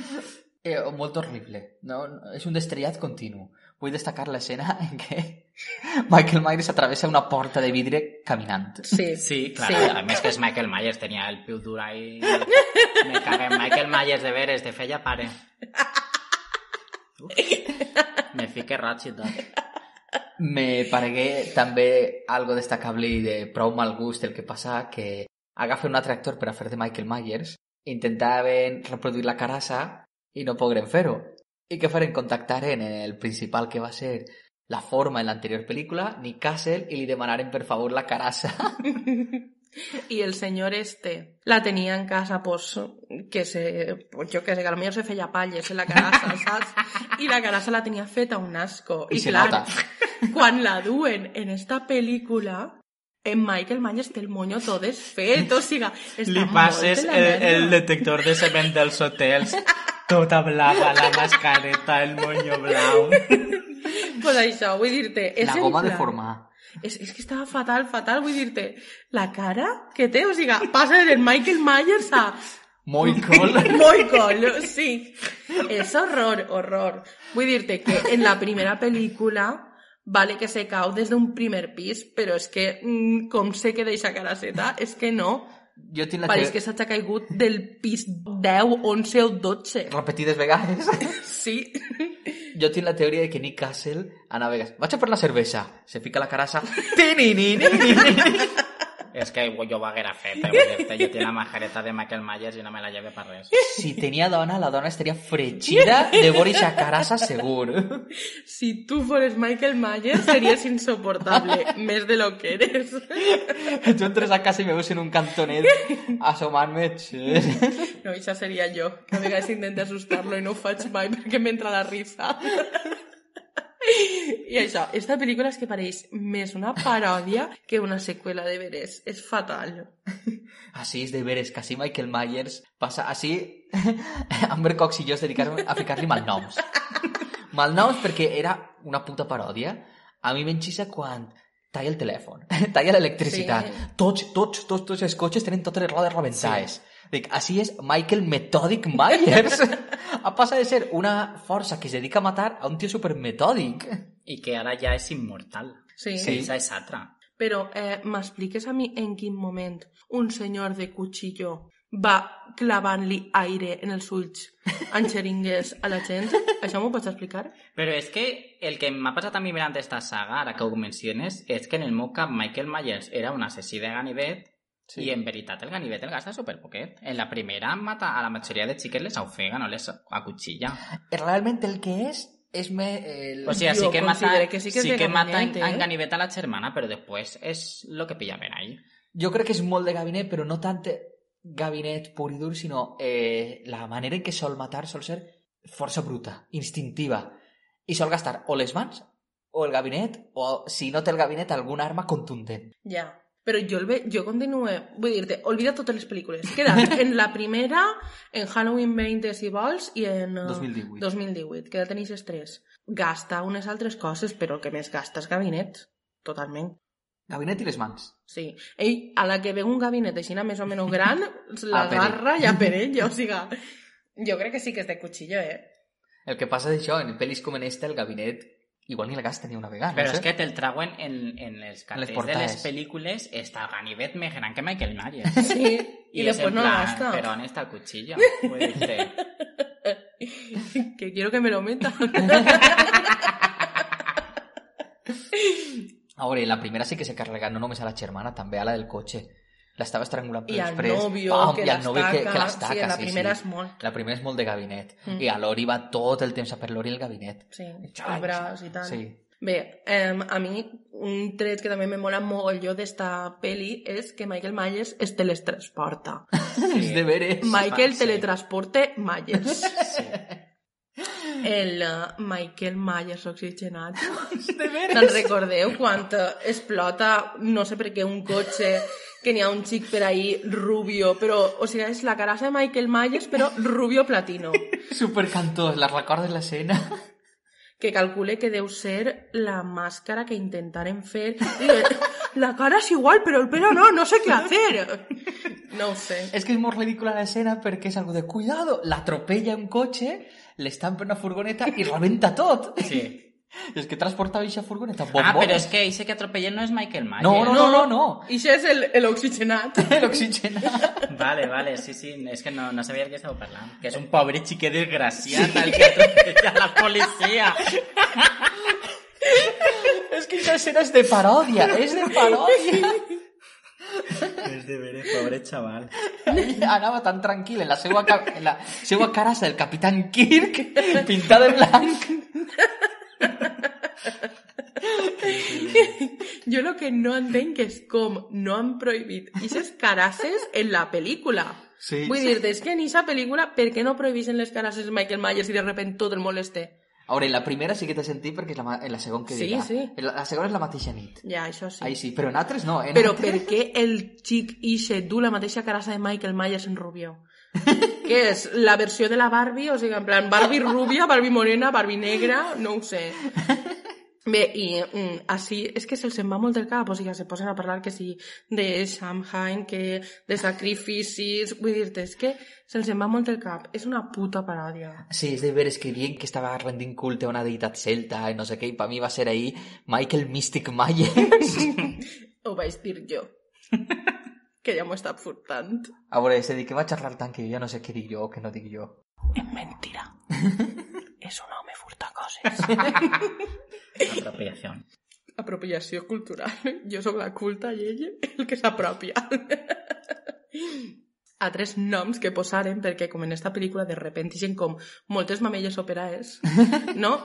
Eh, molt horrible. No, no, és un destrellat continu. Vull destacar l'escena en què Michael Myers atravessa una porta de vidre caminant. Sí, Sí, clar, a més que és Michael Myers, tenia el piu dur ahí. Me cagué en Michael Myers de veres, de feia pare. Uf, me fique roig i tot. Me paregué també algo destacable i de prou mal gust el que passa que agafa un altre actor per a fer de Michael Myers intentaven reproduir la carassa i no pogren fer-ho. I que feren contactaren el principal que va ser la forma en l'anterior pel·lícula, Nick Castle, i li demanaren per favor la carassa. I el senyor este la tenia en casa, pues, que se, pues jo que sé, que potser se feia palles en la carassa, saps? I la carassa la tenia feta un asco. I I, se clar, nota. quan la duen en esta pel·lícula, en Michael Myers té el moño tot desfet, o sigui, Li passes la el, el detector de cement dels hotels. Tota blava, la mascareta, el moño blau. Pues això, vull dir-te... és la en goma de formar. És, és que estava fatal, fatal, vull dir-te, la cara que té, o sigui, passa del Michael Myers a Moicol. Moicol, sí. És horror, horror. Vull dir-te que en la primera pel·lícula vale que se cau des d'un primer pis, però és que mm, com sé que deixa caraceta, és que no. Jo tinc la Pareix teo- que s'ha caigut del pis 10, 11 o 12. repetides vegades. Sí. Jo tinc la teoria de que Nick Castle anava a vegades, vaig a per la cervesa, se fica la carassa, És que jo haguera fet, eh, vull dir-te. Jo tinc la majareta de Michael Myers i no me la lleve per res. Si tenia dona, la dona estaria fregida de Boris Carassa segur. Si tú fueres Michael Myers, serías insoportable. Més de lo que eres. Tu entres a casa i me veus en un cantonet asomant-me. No, això seria jo, que a vegades intento assustar-lo i no ho faig mai perquè m'entra la risa. I això, esta pel·lícula és que pareix més una paròdia que una seqüela de veres. És fatal. Així és de veres, que així Michael Myers passa... Així Amber Cox i jo es dedicarem a ficar-li malnoms. Malnoms perquè era una puta paròdia. A mi m'enxissa quan talla el telèfon, talla l'electricitat. Sí. Tots, tots, tots, tots els cotxes tenen totes les rodes rebentades. Dic, així és Michael Methodic Myers. ha passat de ser una força que es dedica a matar a un tio supermetòdic. I que ara ja és immortal. Sí. Que esa és altra. Però eh, m'expliques a mi en quin moment un senyor de cuchillo va clavant-li aire en els ulls en xeringues a la gent? Això m'ho pots explicar? Però és que el que m'ha passat a mi mirant esta saga, ara que ho menciones, és que en el meu cap Michael Myers era un assassí de ganivet sí. i en veritat el ganivet el gasta superpoquet. En la primera mata a la majoria de xiques les ofega, no les acuchilla. Realment el que és és me, el... O sigui, sí Jo que mata, que sí que de que mata en, eh? en ganivet a la germana, però després és lo que pilla ahí. Jo crec que és molt de gabinet, però no tant gabinet pur i dur, sinó eh, la manera en què sol matar sol ser força bruta, instintiva, i sol gastar o les mans o el gabinet, o si no té el gabinet, alguna arma contundent. Ja. Però jo, el ve, jo continuo... Vull dir-te, olvida totes les pel·lícules. Queda en la primera, en Halloween 20, si vols, i en... eh, 2018. 2018, que ja tenis els tres. Gasta unes altres coses, però el que més gasta és gabinet. Totalment. Gabinet i les mans. Sí. Ell, a la que ve un gabinet així més o menys gran, per l'agarra ja per ell, o sigui... Jo crec que sí que és de cuchillo, eh? El que passa d'això, en pel·lis com en esta, el gabinet igual ni la gasta ni una vegada. Però no és sé. que te'l trauen en, en els cartells de portades. les pel·lícules està el ganivet més gran que Michael Myers. Sí. I, és després en no plan, gasta. Però on està el cuchillo? Dir-te, Que quiero que me lo meta. A veure, la primera sí que se carrega no només a la germana, també a la del cotxe. L'estava estrangulant per I al després. nòvio, Pam, que i nòvio que, que l'estaca. l'estaca. Sí, la sí, primera sí. és molt. La primera és molt de gabinet. Mm. I a l'Ori va tot el temps a per l'Ori el gabinet. Sí, el braç i tal. Sí. Bé, eh, a mi un tret que també me mola mogolló d'esta peli és que Michael Myers es teletransporta. És de veres. Michael sí. teletransporte Myers. El uh, Michael Myers oxigenat. Te'n recordeu quan eh, explota, no sé per què, un cotxe que n'hi ha un xic per ahí rubio, però, o sigui, és la carassa de Michael Myers, però rubio platino. Supercantós, la recordes l'escena? que calcule que deu ser la màscara que intentaren fer. La cara és igual, però el pelo no, no sé què hacer. No ho sé. És que és molt ridícula l'escena perquè és algo de cuidado, l'atropella un cotxe, le estampa una furgoneta y reventa todo. Sí. Es que transportaba esa furgoneta ah, bombones. Ah, pero es que ese que atropellé no es Michael Myers. No, no, no, no. no. Ese es el, el oxigenat. el oxigenat. Vale, vale, sí, sí. Es que no, no sabía de qué estaba hablando. Que es un pobre chique desgraciado sí. el que atropella a la policía. es que esa escena es de parodia. Es de parodia. És de veres, pobre xaval. Anava tan tranquil en la seva, ca en la seva carassa del Capitán Kirk, pintada de blanc. Jo el que no entenc és com no han prohibit aquestes carasses en la pel·lícula. Sí, Vull sí. dir-te, és que en aquesta pel·lícula, per què no prohibeixen les carasses de Michael Myers i de repente tot el moleste? A veure, en la primera sí que t'he sentit perquè és la, en la segona que Sí, dirà. sí. En La, la segona és la mateixa nit. Ja, això sí. Ahí sí, però en altres no. En Però altres... per què el xic ixe du la mateixa carassa de Michael Myers en Rubio? Què és? La versió de la Barbie? O sigui, en plan, Barbie rubia, Barbie morena, Barbie negra... No ho sé. Bé, i mm, així és que se'ls en va molt del cap, o sigui, se posen a parlar que sí de Samhain, que de sacrificis... Vull dir-te, és que se'ls en va molt del cap. És una puta paròdia. Sí, és de veres que dient que estava rendint culte a una deïtat celta i no sé què, i per mi va ser ahir Michael Mystic Myers. Ho vaig dir jo. que ja m'ho està furtant. A veure, se dir que va xerrar tant que jo ja no sé què dic jo o què no dic jo. És mentira. és un home furta coses. Apropiación. apropiació cultural. Jo sóc la culta i ell el que s'apropia. A tres noms que posaren, perquè com en esta pel·lícula de repente hi com moltes mamelles operaes, no?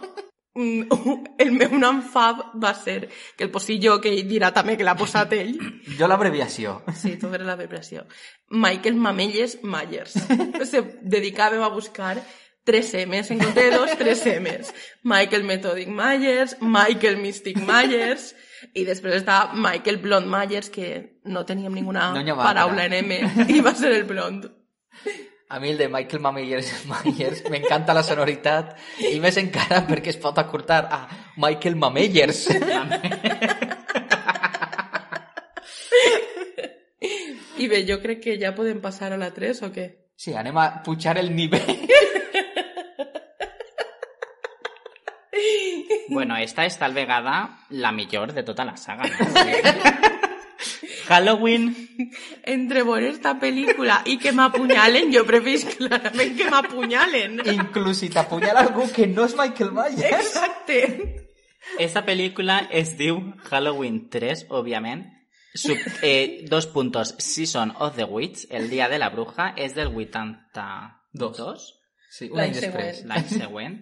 Mm, El meu nom fab va ser, que el posi jo, que ell dirà també que l'ha posat ell, Jo l'abreviació. Sí, tu eres la vibració. Michael Mamelles Myers. Se dedicàvem a buscar tres M's, en compte de dos, tres M's. Michael Methodic Myers, Michael Mystic Myers, i després està Michael Blond Myers, que no teníem ninguna No paraula en M, i va ser el blond. A mi el de Michael Myers, Myers m'encanta la sonoritat i més encara perquè es pot acurtar a Michael Mamellers. I bé, jo crec que ja podem passar a la 3 o què? Sí, anem a pujar el nivell. Bueno, esta és tal vegada la millor de tota la saga. No? Halloween, Entre veure esta pel·lícula i que m'apunyalen, jo preferís clarament que m'apunyalen. Inclús si t'apunyala algú que no és Michael Myers. Exacte. esta pel·lícula es diu Halloween 3, òbviament. Sub, eh, dos puntos. Season of the Witch, el dia de la bruja, és del 82, Sí, un any després. següent. l'any següent.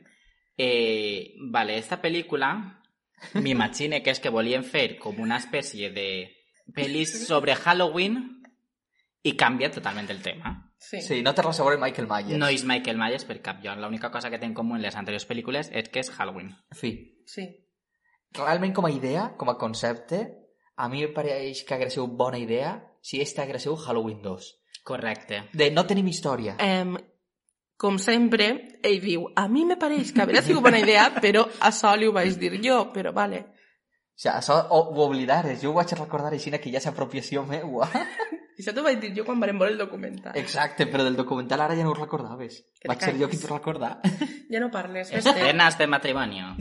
Eh, vale, esta pel·lícula m'imagine que és que volien fer com una espècie de pel·lis sobre Halloween i canvia totalment el tema. Sí. Sí, no veure amb Michael Myers. No és Michael Myers per cap lloc. L'única cosa que té en comú en les anteriors pel·lícules és que és Halloween. Fi. Sí. Realment com a idea, com a concepte, a mi em pareix que hagués sigut bona idea si este hagués sigut Halloween 2. Correcte. De no tenim història. Em, com sempre, ell diu, a mi me pareix que hauria sigut bona idea, però a Sol ho vaig dir jo, però vale. O sigui, això ho, ho oblidares. Jo ho vaig recordar així que ja és apropiació meua. I això t'ho vaig dir jo quan vam veure el documental. Exacte, però del documental ara ja no ho recordaves. Que Vaig ser jo qui t'ho recordar. Ja no parles. Escenas de matrimonio.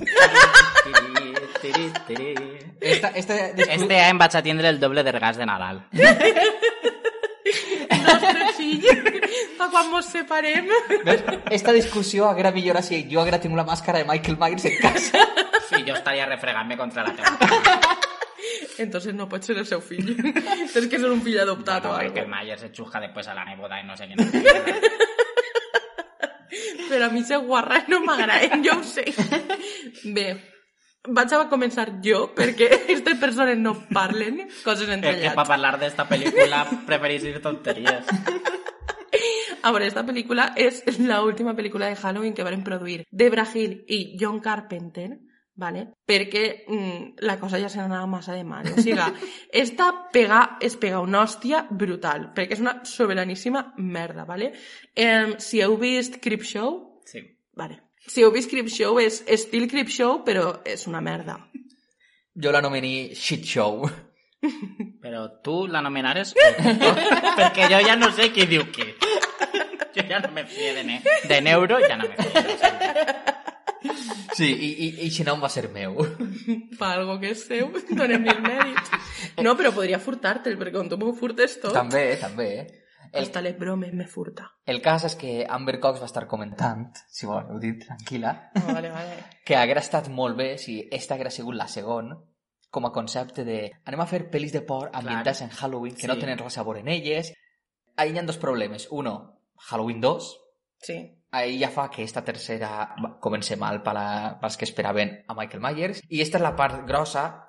Esta, esta, descu- Este any vaig a tindre el doble de regals de Nadal. nostre fill, a quan mos separem. Ves? Esta discussió haguera millorat si jo haguera tingut la màscara de Michael Myers en casa. Sí, jo estaria refregant-me contra la teva. Entonces no pot ser el seu fill. És que és un fill adoptat No, o Michael algo. Myers se xuja después a la neboda i no sé quién. Però a mi se guarra no m'agraden, jo ho sé. Bé, vaig a començar jo, perquè aquestes persones no parlen coses entre Es que ellats. para hablar de esta película preferís ir tonterías. A veure, esta pel·lícula és la última pel·lícula de Halloween que van produir Debra Hill i John Carpenter, ¿vale? perquè mm, la cosa ja se n'anava massa de mal. O sigui, esta pega, es pega una hòstia brutal, perquè és una soberaníssima merda, ¿vale? Eh, si heu vist Creepshow, Sí. vale. Si heu vist Creepshow, és estil Creepshow, però és una merda. Jo l'anomeni shit show. Pero tú la nominares porque yo ya no sé quién diu què. Ya no me fío de, ne de neuro, ya no me siento. Sí, i, i, i si no em va ser meu. Pa algo que és seu, donem-li el mèrit. No, però podria furtar-te'l, perquè quan tu m'ho furtes tot, també, també. El, hasta les bromes me furta. el cas és que Amber Cox va estar comentant, si voleu dir, tranquil·la, Oh, vale, vale. que haguera estat molt bé si esta haguera sigut la segon com a concepte de anem a fer pel·lis de por ambientats en Halloween que no Sí. tenen res a veure en elles. Ahí hi ha dos problemes. Uno, Halloween 2, Sí. ahí ja fa que esta tercera comenci mal per a, pels que esperaven a Michael Myers. I esta és la part grossa,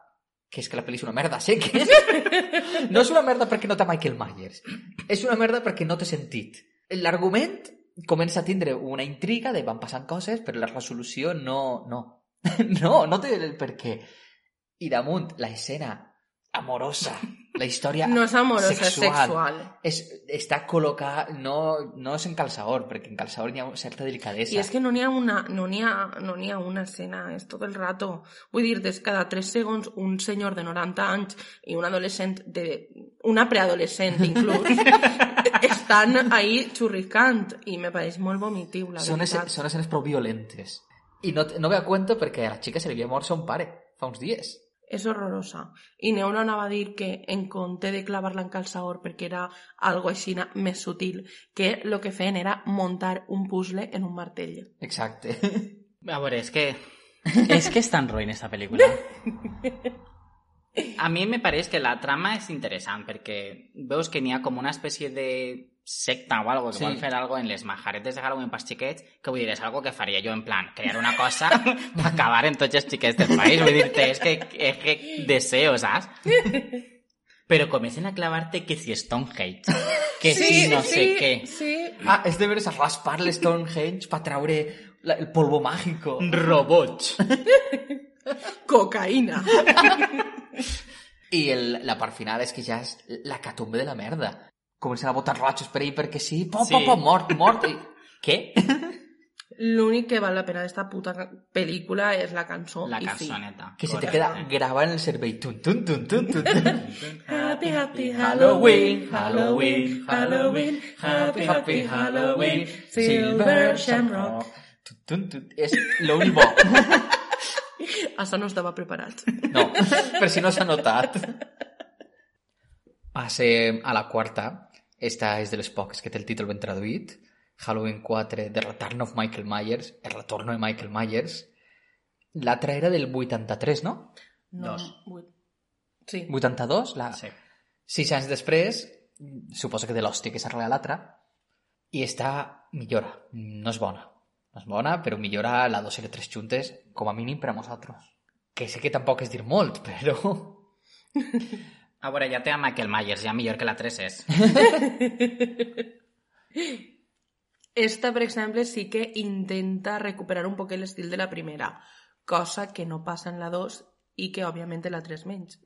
que és que la pel·li és una merda, sé que és. No és una merda perquè no té Michael Myers. És una merda perquè no té sentit. L'argument comença a tindre una intriga de van passant coses, però la resolució no... No, no, no té el per què. I damunt, la escena amorosa, la història No és amorosa, sexual. sexual. És, està col·locada, no, no és en calçador, perquè en calçador hi ha certa delicadesa. I és que no n'hi ha una, no n'hi ha, no n'hi ha una escena, és tot el rato. Vull dir, des cada 3 segons un senyor de 90 anys i un adolescent de... una preadolescent inclús estan ahí xurricant i me pareix molt vomitiu, la són, veritat. escenes, són escenes prou violentes. I no, no ve a cuento perquè a la xica se li havia mort son pare fa uns dies. És horrorosa. I Neura anava a dir que en compte de clavar-la en calçador perquè era algo així més sutil, que el que feien era muntar un puzzle en un martell. Exacte. A veure, és que... És que és tan ruïn esta pel·lícula. A mi me pareix que la trama és interessant perquè veus que n'hi ha com una espècie de secta o algo que Sí. vol fer algo en les majaretes de Halloween pels xiquets que vull dir, és algo que faria jo en plan crear una cosa per acabar en tots els xiquets del país vull dir-te, és que, és que deseo, saps? Però comencen a clavar-te que si Stonehenge que si no sé què Sí, Ah, és de veres a raspar l'Stonehenge per treure la, el polvo mágico. robots cocaïna. I el, la part final és que ja és la catombe de la merda. Comencen a botar rojos per ahí perquè sí. Pop, Sí. pop, pop, mort, mort. I... Què? L'únic que val la pena d'esta puta pel·lícula és la cançó la cançoneta Que se te queda gravat en el cervell. Tun, tun, tun, tun, tun, tun. Happy, happy Halloween, Halloween, Halloween, happy, happy Halloween, Silver Shamrock. Tun, tun, tun. És l'únic bo. Això no estava preparat. No, per si no s'ha notat. Passem a la quarta. Esta és de les poques que té el títol ben traduït. Halloween 4, The Return of Michael Myers, el retorno de Michael Myers. L'altra era del 83, no? No, Dos. Sí. 82? La... sí. Sis anys després, suposo que de l'hòstia que s'arregla l'altra, i està millora. No és bona. No és bona, però millora la 2 i la 3 juntes, com a mínim per a nosaltres. Que sé que tampoc és dir molt, però... a veure, ja té a Michael Myers ja millor que la 3 és Esta, per exemple, sí que intenta recuperar un poc l'estil de la primera, cosa que no passa en la 2 i que, òbviament, en la 3 menys.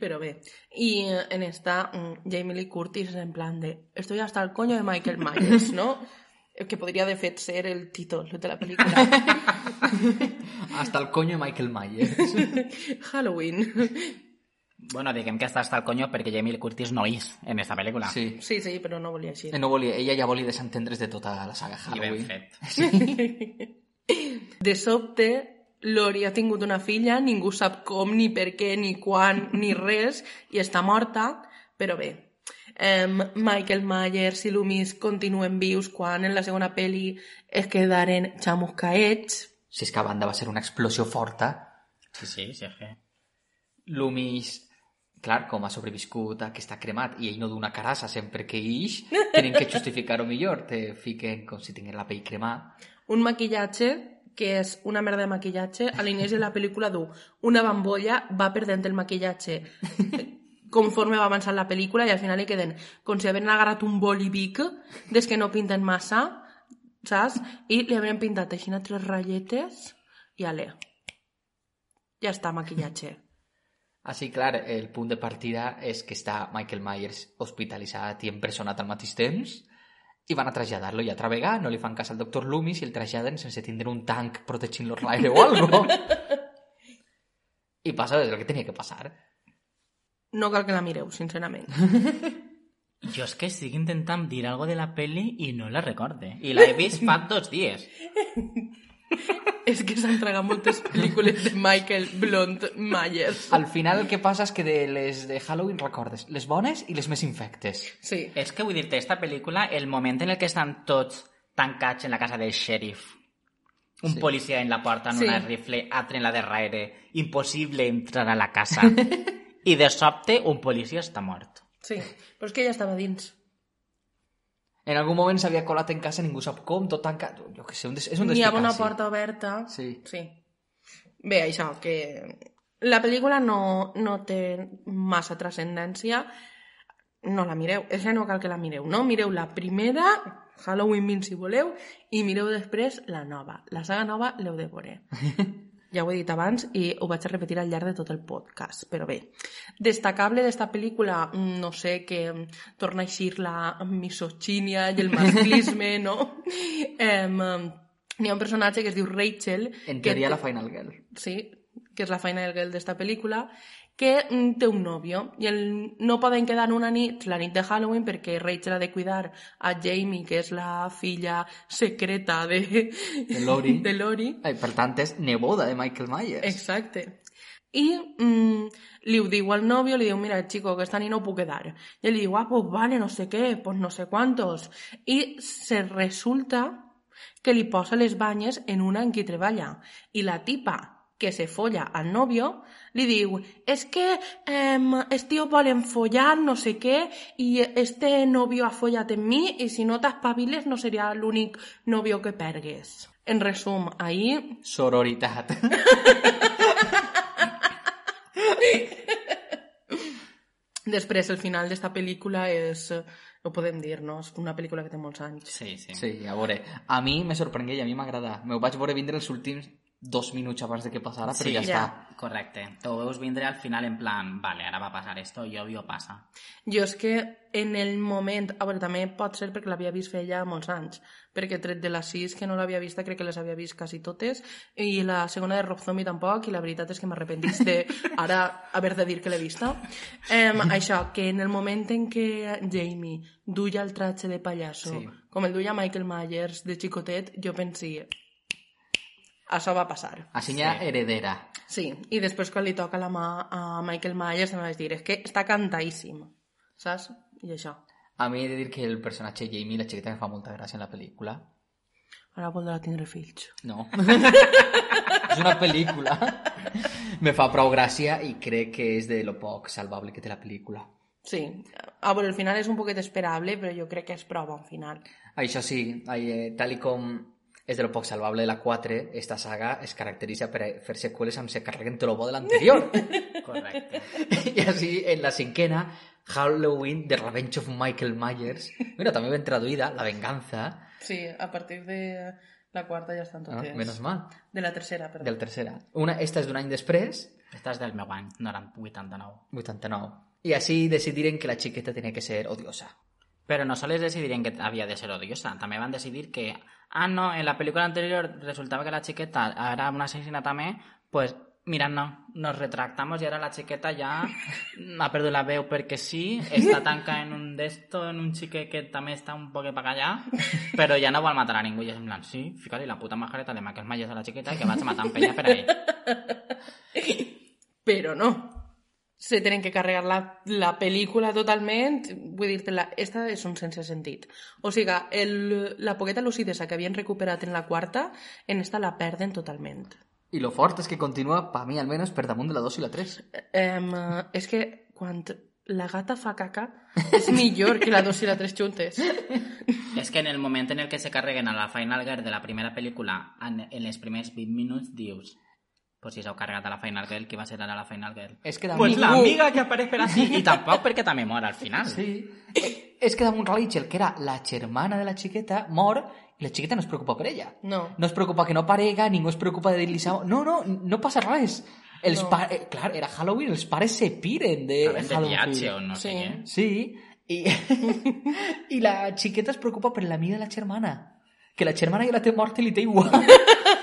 Però bé, i eh, en esta, mm, Jamie Lee Curtis en plan de estoy hasta el coño de Michael Myers, ¿no? El que de fet, ser el títol de la pel·lícula. Hasta el coño de Michael Myers. Halloween. Bueno, diguem que està hasta el coño perquè Jamie Lee Curtis no és en esta pel·lícula. Sí. Sí, sí, però no volia així. Eh, No volia, ella ja volia desentendre's de tota la saga I ben Halloween. fet. De sobte, Lori ha tingut una filla, ningú sap com, ni per què, ni quan, ni res, i està morta, però bé. Um, Michael Myers i Loomis continuen vius quan en la segona pel·li es quedaren xamuscaets. Si és que a banda va ser una explosió forta, Sí, sí, sí, és que... Loomis, clar, com ha sobreviscut a que està cremat i ell no d'una carassa sempre que ix, tenen que justificar-ho millor. Te fiquen com si tingués la pell cremada. Un maquillatge que és una merda de maquillatge, a l'inici de la pel·lícula du una bambolla, va perdent el maquillatge conforme va avançant la pel·lícula i al final li queden com si havien agarrat un boli bic des que no pinten massa, saps? I li havien pintat així tres ratlletes i ale. Ja està, maquillatge. Així, clar, el punt de partida és que està Michael Myers hospitalitzat i empresonat al mateix temps i van a traslladar-lo i altra vegada no li fan cas al doctor Loomis i el traslladen sense tindre un tanc protegint-lo l'aire o algo. I passa el que tenia que passar. No cal que la mireu, sincerament. Jo és que estic intentant dir algo de la pel·li i no la recorde. I l'he vist fa dos dies. és que s'han tragat moltes pel·lícules de Michael Blond Myers. Al final el que passa és que de les de Halloween recordes les bones i les més infectes. Sí. És que vull dir-te, esta pel·lícula, el moment en el que estan tots tancats en la casa del xèrif, un Sí. policia en la porta amb Sí. una rifle, altre en la darrere, impossible entrar a la casa. I de sobte un policia està mort. Sí, però és que ja estava dins. En algun moment s'havia colat en casa, ningú sap com, tot tancat. Jo què sé, un des... és un N'hi havia una porta oberta. Sí. Sí. Bé, això, que la pel·lícula no, no té massa transcendència. No la mireu, és que no cal que la mireu, no? Mireu la primera, Halloween 20 si voleu, i mireu després la nova. La saga nova l'heu de veure. Ja ho he dit abans i ho vaig a repetir al llarg de tot el podcast, però bé. Destacable d'esta pel·lícula, mm, no sé, que torna a eixir la misogínia i el masclisme, no? Em, N'hi ha un personatge que es diu Rachel, En que teoria té- la Final Girl. sí, que és la final girl d'esta pel·lícula, que mm, té un nòvio i el, no poden quedar una nit, la nit de Halloween, perquè Rachel ha de cuidar a Jamie, que és la filla secreta de, De Lori. de Lori. Ai, per tant, és neboda de Michael Myers. Exacte. I mm, li ho diu al nòvio, li diu, mira, chico, que esta nit no puc quedar. I ell diu, ah, pues vale, no sé què, pues no sé quantos. I se resulta que li posa les banyes en una en qui treballa. I la tipa que se folla al novio, li diu, és que em, els tios volen follar, no sé què, i este novio ha follat en mi, i si no t'espaviles no seria l'únic novio que pergues. En resum, ahí Sororitat. Després, el final d'esta pel·lícula és... Ho podem dir, no? És una pel·lícula que té molts anys. Sí, sí. Sí, a veure, a mi me sorprengué i a mi m'agrada. Me ho vaig veure vindre els últims dos minuts abans de que passara, però Sí, ja ja. està. Correcte. T'ho veus vindre al final en plan, vale, ara va passar esto i obvio passa. Jo és que en el moment... A veure, també pot ser perquè l'havia vist feia molts anys, perquè tret de les sis que no l'havia vista, crec que les havia vist quasi totes, i la segona de Rob Zombie tampoc, i la veritat és que m'arrepentís de ara haver de dir que l'he vista. Um, això, que en el moment en què Jamie duia el tratge de pallasso, Sí. com el duia Michael Myers de xicotet, jo pensia, això va passar. Així ja heredera. Sí, i després quan li toca la mà a Michael Myers em vaig dir, és que està cantadíssim, saps? I això. A mi he de dir que el personatge Jamie, la xiqueta, me fa molta gràcia en la pel·lícula. Ara voldrà tindre fills. No. és una pel·lícula. me fa prou gràcia i crec que és de lo poc salvable que té la pel·lícula. Sí, a veure, el final és un poquet esperable, però jo crec que és prou bon final. Això sí, eh, tal i com és de lo poc salvable de la 4, esta saga es caracteritza per fer seqüeles amb se carreguen tot lo bo de l'anterior. Correcte. I així, en la cinquena, Halloween, The Revenge of Michael Myers. Mira, també ben traduïda, La venganza. Sí, a partir de la quarta ja estan Ah, totes. menos mal. De la tercera, perdó. Del tercera. Una, esta és d'un any després, Esta és del meu any, 90, 89. 89. I així decidiren que la xiqueta tenia que ser odiosa. Pero no sols decidiren que havia de ser odiosa, també van decidir que, ah, no, en la película anterior resultaba que la chiqueta era una asesina también, pues mira, no, nos retractamos y ahora la chiqueta ya ha perdido la veo porque sí, está tanca en un de esto, en un chique que también está un poco para allá, pero ya no va a matar a ningún y es en plan, sí, fíjate, la puta majareta de Michael Myers a la chiqueta que va a matar a un peña, pero ahí. Pero no. Se tenen que carregar la, la pel·lícula totalment. Vull dir-te, la, esta és un sense sentit. O sigui, el, la poqueta lucidesa que havien recuperat en la quarta, en esta la perden totalment. I lo fort és que continua, pa mi almenys, per damunt de la 2 i la 3. Um, és que quan la gata fa caca és millor que la 2 i la 3 juntes. És que en el moment en el que se carreguen a la Final Girl de la primera pel·lícula, en, en les primers 20 minuts, dius pues si s'heu carregat a la Final Girl, qui va ser ara la Final Girl? És que Pues damunt... la amiga que apareix per així. I tampoc perquè també mor al final. Sí. És que damunt Rachel, que era la germana de la xiqueta, mor i la xiqueta no es preocupa per ella. No. No es preocupa que no parega, ningú es preocupa de dir-li... No, no, no passa res. Els No. pa... eh, clar, era Halloween, els pares se piren de Estaven de Halloween. viatge o no sé Sí. què. Sí, i, i la xiqueta es preocupa per la mida de la germana. Que la germana ja la té morta i li té igual.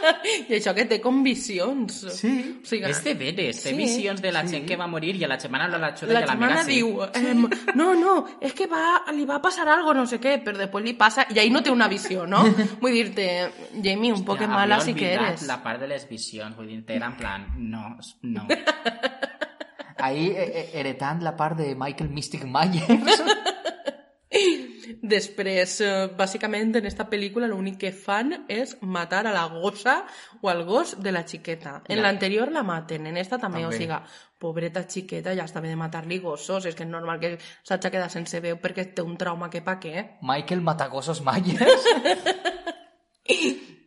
I això que té com visions. Sí. O sigui, És de veres, té Sí, visions de la sí. gent que va morir i a la setmana no l'ajuda la i a l'amiga germana sí. diu, em, no, no, és que va, li va passar algo, no sé què, però després li passa, i ahí no té una visió, no? Vull dir-te, Jamie, un poc mala sí que eres. la part de les visions, vull dir, era en plan, no, no. Ahí eh, eh, heretant la part de Michael Mystic Myers. Després, eh, bàsicament, en esta pel·lícula l'únic que fan és matar a la gossa o al gos de la xiqueta. En Ja. l'anterior la maten, en esta també, També. o sigui, pobreta xiqueta, ja està bé de matar-li gossos, és que és normal que s'hagi quedat sense veu perquè té un trauma que pa què. Michael Matagossos Myers.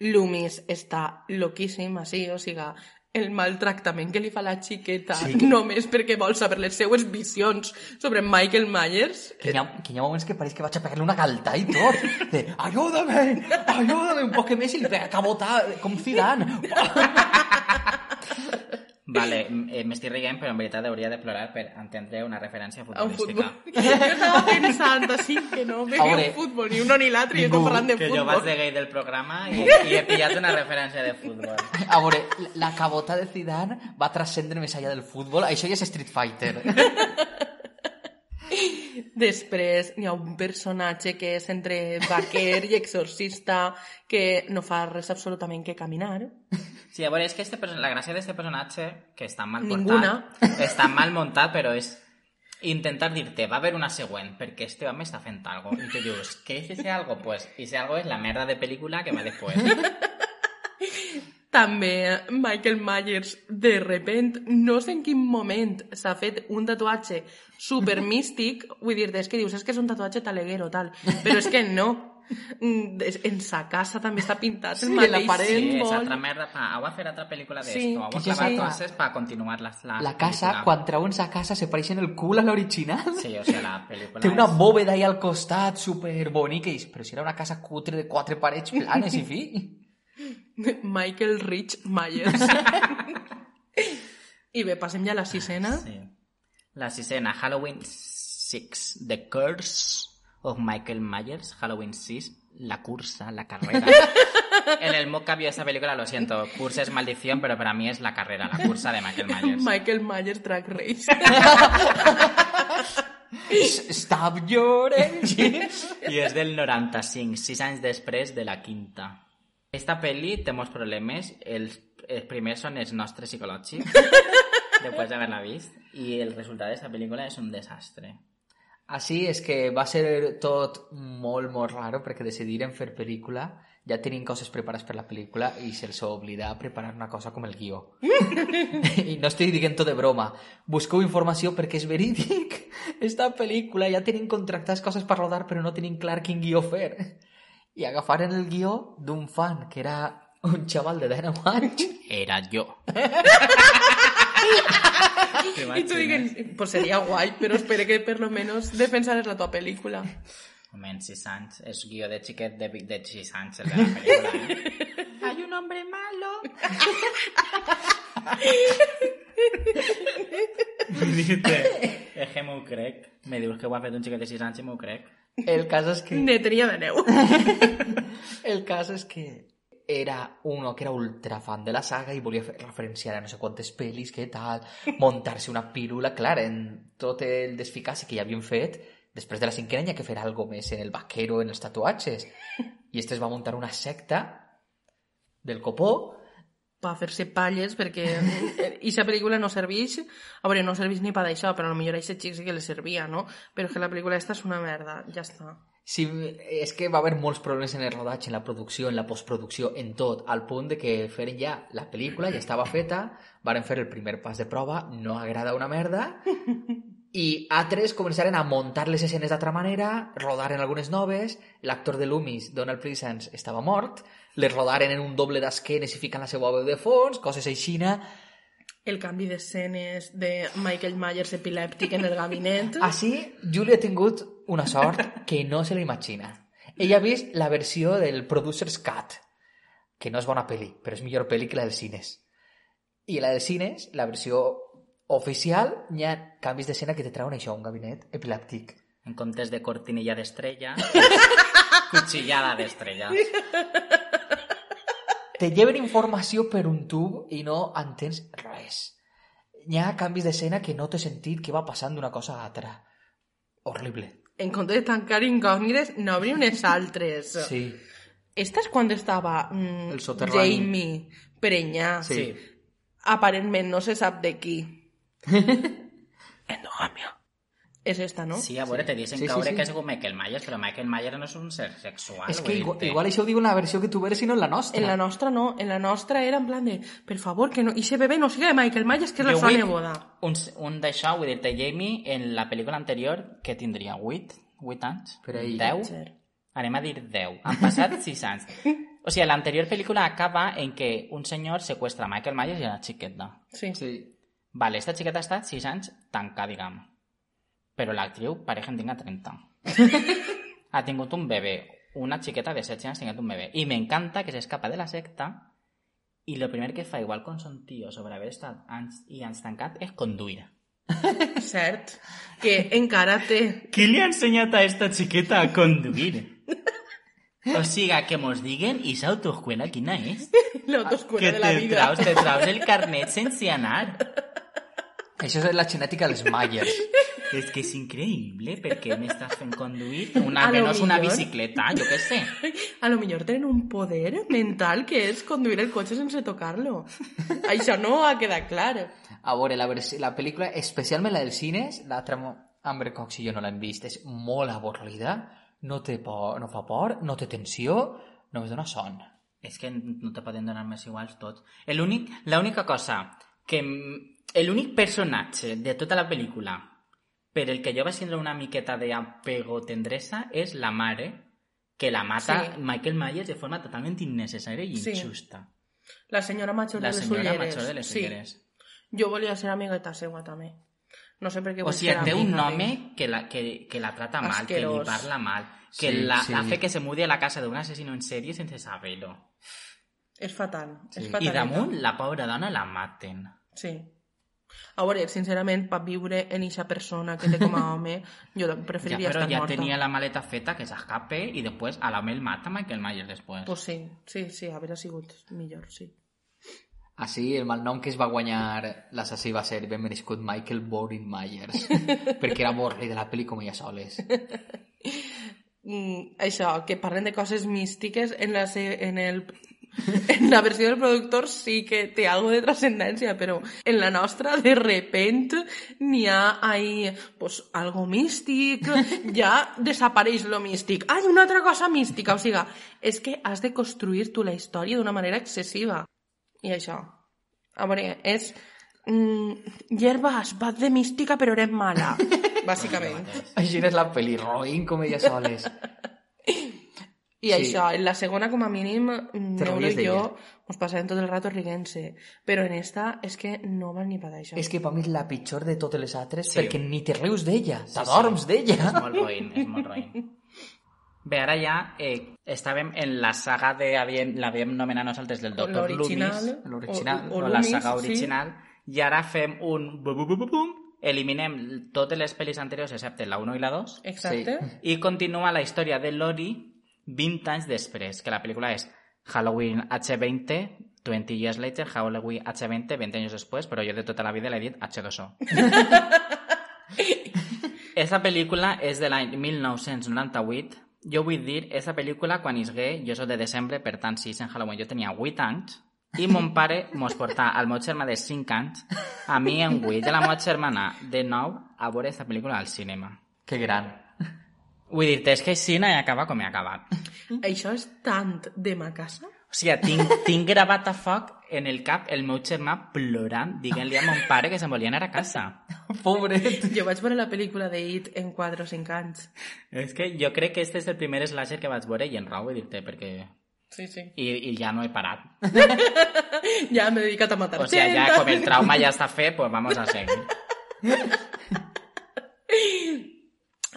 Loomis està loquíssim, així, o sigui, el maltractament que li fa la xiqueta Sí. només perquè vol saber les seues visions sobre Michael Myers. Que hi, ha, que hi ha moments que pareix que vaig a pegar-li una galta i tot. De, ayúdame, ayúdame, un poc més i li pega cabota com Zidane. Vale, eh, m'estic rient, però en veritat hauria de plorar per entendre una referència A un futbolística. futbol. Jo estava pensant així que no veure, un futbol, ni un ni l'altre, i estem parlant de Que futbol. jo vaig de gay del programa i, i he pillat una referència de futbol. A veure, la cabota de Zidane va transcendre més allà del futbol. Això ja és Street Fighter. Després hi ha un personatge que és entre vaquer i exorcista que no fa res absolutament que caminar. Sí, a veure, és que este, la gràcia d'aquest personatge, que està mal Ninguna. portat, està mal muntat, però és intentar dir-te, va haver una següent, perquè este home està fent algo. I tu dius, què és ese algo? Pues, ese algo és la merda de pel·lícula que va després. També Michael Myers, de repent, no sé en quin moment s'ha fet un tatuatge super místic, vull dir, és que dius, és que és un tatuatge taleguero, tal, però és que no. Mm, es- En sa casa també està pintat el Sí, mateix la paret. Sí, és altra merda. Pa, heu a fer altra pel·lícula Sí, d'esto. Heu que a sí, clavar sí. coses para continuar la, la, La casa, pel·lícula. quan treuen sa casa, se pareixen el cul a l'original. Sí, o sigui, la pel·lícula Té una és- bóveda ahí al costat, super bonica, però si era una casa cutre de quatre parets planes i fi. Michael Rich Myers. I bé, passem ja a la sisena. Sí. La sisena, Halloween 6, The Curse of Michael Myers, Halloween 6, la cursa, la carrera. en el mock había esa película, lo siento, cursa es maldición, pero para mí es la carrera, la cursa de Michael Myers. Michael Myers Drag Race. Stop your engines. I és del 95, sis anys després de la quinta. Esta pel·li té molts problemes. Els, els primers són els nostres psicològics, després d'haver-la vist, i el resultat d'aquesta pel·lícula és un desastre. Així és que va ser tot molt, molt raro perquè decidiren fer pel·lícula, ja tenien coses preparades per la pel·lícula i se'ls oblidà preparar una cosa com el guió. I no estic dient tot de broma. Busqueu informació perquè és verídic. Esta pel·lícula ja tenien contractats coses per rodar però no tenien clar quin guió fer. I agafaren el guió d'un fan que era un xaval de 19 anys Era jo. I tu diguen, pues seria guai, però espere que per lo menos defensares la tua pel·lícula. Home, en 6 anys, és guió de xiquet de, de 6 anys, el de la pel·lícula, eh? Hay un hombre malo. Dijiste, És que m'ho crec. Me dius que ho ha fet un xiquet de 6 anys i m'ho crec. El cas és que... Netria de neu. El cas és que era uno que era ultra fan de la saga i volia fer referenciar a no sé quantes pel·lis, que tal, muntar-se una pílula, clar, en tot el desficaci que ja havien fet, després de la cinquena hi ha que fer algo més en el vaquero, en els tatuatges. I este es va muntar una secta del copó, per fer-se palles, perquè aquesta pel·lícula no serveix, a veure, no serveix ni per d'això, però potser a aquest xic sí que li servia, no? Però que la pel·lícula esta és una merda, ja està. Sí, és que va haver molts problemes en el rodatge, en la producció, en la postproducció, en tot, al punt de que feren ja la pel·lícula, ja estava feta, varen fer el primer pas de prova, no agrada una merda, i altres començaren a muntar les escenes d'altra manera, rodaren algunes noves, l'actor de Loomis, Donald Pleasence, estava mort, les rodaren en un doble d'esquenes i fiquen la seva veu de fons, coses aixina. El canvi d'escenes de Michael Myers epilèptic en el gabinet. Així, Julia ha tingut una sort que no se l'imagina. Ella ha vist la versió del Producer's Cut, que no és bona pel·li, però és millor pel·li que la dels cines. I la dels cines, la versió oficial, hi ha canvis d'escena que te trauen això, un gabinet epilèptic. En comptes de cortinilla d'estrella, cuchillada d'estrella. Te lleven informació per un tub i no entens res. Hi ha canvis d'escena que no t'he sentit que va passant d'una cosa a altra. Horrible. En comptes de tancar incògnites, n'obri unes altres. Sí. Esta és quan estava mm, El. Jamie prenyà. Sí. Aparentment no se sap de qui. Endogàmia. És esta, no? Sí, a veure, te dicen Sí, sí, caure sí. que ha sigut Michael Myers, però Michael Myers no és un ser sexual. És que igual, dir-te. igual això ho diu en la versió que tu veres i no en la nostra. En la nostra no, en la nostra era en plan de, per favor, que no, ese bebé no siga de Michael Myers, que és la seva neboda. Un, un d'això, vull dir-te, Jamie, en la pel·lícula anterior, que tindria 8, 8 anys? Per ahí. 10? Ser. Anem a dir 10. Han passat 6 anys. O sigui, l'anterior pel·lícula acaba en que un senyor seqüestra a Michael Myers i una xiqueta. Sí. Sí. Vale, esta xiqueta ha estat 6 anys tancada, diguem. Però l'actriu pareix que en tinga 30. ha tingut un bebè. Una xiqueta de 16 anys ha tingut un bebè. I m'encanta que s'escapa de la secta i lo primer que fa, igual con son tío, sobre haver estat anys i anys tancat, és conduir. Cert. Que encara té... ¿Qué le ha enseñado a esta chiqueta a conduir? O siga, que mos diguen, i sa autoescuela quina és? L'autoscuela Que de la te vida. Traus, te traus el carnet sense anar. Això és la genètica dels Myers. És que és increïble, perquè m'estàs fent conduir una, A que no és una bicicleta, jo què sé. A lo millor tenen un poder mental que és conduir el cotxe sense tocar-lo. Això no ha quedat clar. A veure, la, la pel·lícula, especialment la dels cines, l'altra mo- Amber Cox i jo no l'hem vist, és molt avorrida, no, té por, no fa por, no té tensió, només dona son. És que no te poden donar més iguals tots. L'únic, l'única cosa que... m- L'únic personatge de tota la pel·lícula per el que jo vaig tindre una miqueta d'apego tendresa és la mare que la mata Sí. Michael Myers de forma totalment innecessària i Sí. injusta. La senyora major La de les senyora ulleres. major de les sí. ulleres. Jo volia ser amigueta seva, també. No sé per què O sigui, ser té un home que la, que, que la trata mal, que li parla mal, que Sí, la, sí. hace que se mude a la casa de un asesino en serie sense saber-ho. És fatal. És Sí. fatal. I damunt, la pobra dona la maten. Sí. A veure, sincerament, per viure en eixa persona que té com a home, jo Ja, preferiria però estar ja morta. tenia la maleta feta, que s'escape, i després a l'home el mata Michael Myers després. Pues sí, sí, sí, hauria sigut millor, sí. Així, el malnom que es va guanyar l'assassí va ser ben merescut Michael Boring Myers, perquè era avorrit de la pel·li com ella soles. Mm, això, que parlen de coses místiques en la, se en el en la versió del productor sí que té algo de trascendència, però en la nostra de repent n'hi ha ahí pues, algo místic, ja desapareix lo místic. Ai, una altra cosa mística, o sigui, és que has de construir tu la història d'una manera excessiva. I això, a veure, és... Mm, hierbas, vas de mística però eres mala, bàsicament. Així és la pel·li, roïn com ella soles. I Sí. sí. això, en la segona, com a mínim, mm, Neuro i jo ens passarem tot el rato riguent-se. Però en esta és que no val ni per això. És que per mi és la pitjor de totes les altres, Sí. perquè ni te rius d'ella, t'adorms d'ella. És molt roïn, és molt roïn. Bé, ara ja eh, estàvem en la saga de... havíem- L'havíem nomenat nosaltres del. L'original, Loomis, l'original, o, o, o la saga sí. original, i ara fem un... bum, bum, bum, bum, bum, eliminem totes les pel·lis anteriors excepte la 1 i la 2 Exacte. i continua la història de Lori 20 anys després, que la pel·lícula és Halloween H20, 20 years later, Halloween H20, 20 anys després, però jo de tota la vida l'he dit H2O. Esta pel·lícula és de l'any 1998. Jo vull dir, esta pel·lícula, quan isgué, jo soc de desembre, per tant, si és en Halloween, jo tenia 8 anys, i mon pare mos portà al meu germà de 5 anys, a mi en 8, i a la meva germana de 9, a veure esta pel·lícula al cinema. Que gran. Vull dir-te, és que així no he acabat com he acabat. Això és tant de ma casa. O sigui, tinc, tinc gravat a foc en el cap el meu germà plorant, dient-li a mon pare que se'n volia anar a casa. Pobret. Jo vaig veure la pel·lícula de It en 4 o 5 anys. És que jo crec que este és el primer slasher que vaig veure i en raó, vull dir-te, perquè... Sí, sí. I, I ja no he parat. Ja m'he dedicat a matar O sigui, ja com el trauma ja està fet, pues vamos a seguir.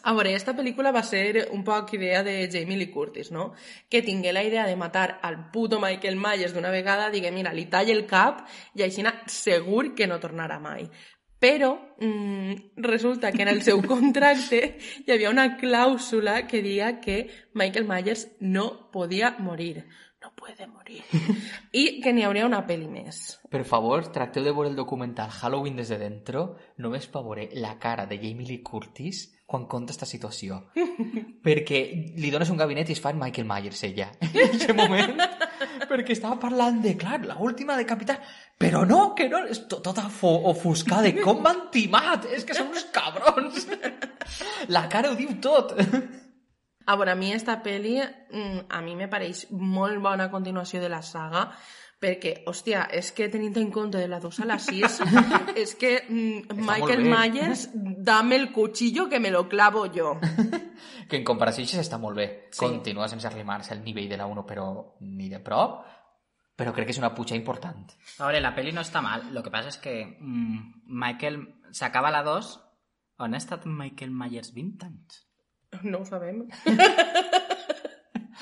A veure, esta pel·lícula va ser un poc idea de Jamie Lee Curtis, no? Que tingué la idea de matar al puto Michael Myers d'una vegada, digue, mira, li talla el cap i així segur que no tornarà mai. Però mm, resulta que en el seu contracte hi havia una clàusula que deia que Michael Myers no podia morir. No puede morir. I que n'hi hauria una pel·li més. Per favor, tracteu de veure el documental Halloween des de dentro, només per veure la cara de Jamie Lee Curtis quan conta esta situació. perquè li dones un gabinet i es fa en Michael Myers, ella. En aquest moment. perquè estava parlant de, clar, la última de Capital. Però no, que no, és to- tota ofuscada. Com m'han timat? És que són uns cabrons. la cara ho diu tot. A veure, a mi esta pel·li, mm, a mi me pareix molt bona continuació de la saga, perquè, hòstia, és que tenint en compte de la 2 a la 6, és que mm, Michael. Myers, dame el cuchillo que me lo clavo yo. que en comparació això està molt bé. Sí. Continua sense arrimar-se al nivell de la 1, però ni de prop. Però crec que és una puja important. A veure, la peli no està mal, lo que passa és que mm, Michael... S'acaba la 2, on ha estat Michael Myers 20 anys? No ho sabem.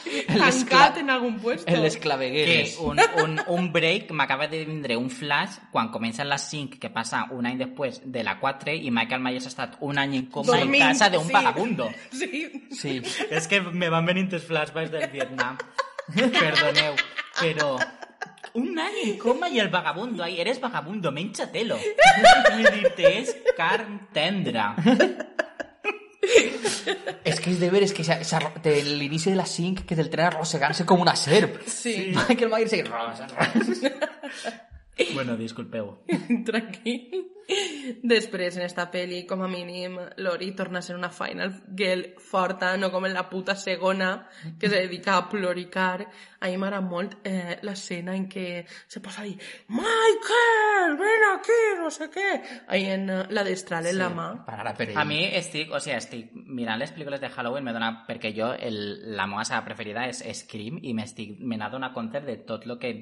Tancat en algun puesto. En les Que un, un, un break m'acaba de vindre un flash quan comencen les 5 que passa un any després de la 4 i Michael Myers ha estat un any en coma en casa d'un sí. vagabundo. Sí. Sí. És que me van venint els flashbacks del Vietnam. Perdoneu, però... Un any en coma i el vagabundo. Ai, eres vagabundo, menja-telo. Dir-te, és carn tendra. Es que es de ver, es que se, se, el inicio de la sync que del tren a Rosegan se como una serp. Sí. Michael Myers se... Bueno, disculpeu. Tranquil. Després, en esta pel·li, com a mínim, Lori torna a ser una final girl forta, no com en la puta segona, que se dedica a ploricar. A mi m'agrada molt eh, l'escena en què se posa a dir Michael, ven aquí, no sé què. Ahí en eh, la destral en la mà. Per anar per ell. A mi estic, o sigui, estic mirant les pel·lícules de Halloween, me dona, perquè jo el, la meva saga preferida és Scream i m'estic me n'ha donat compte de tot el que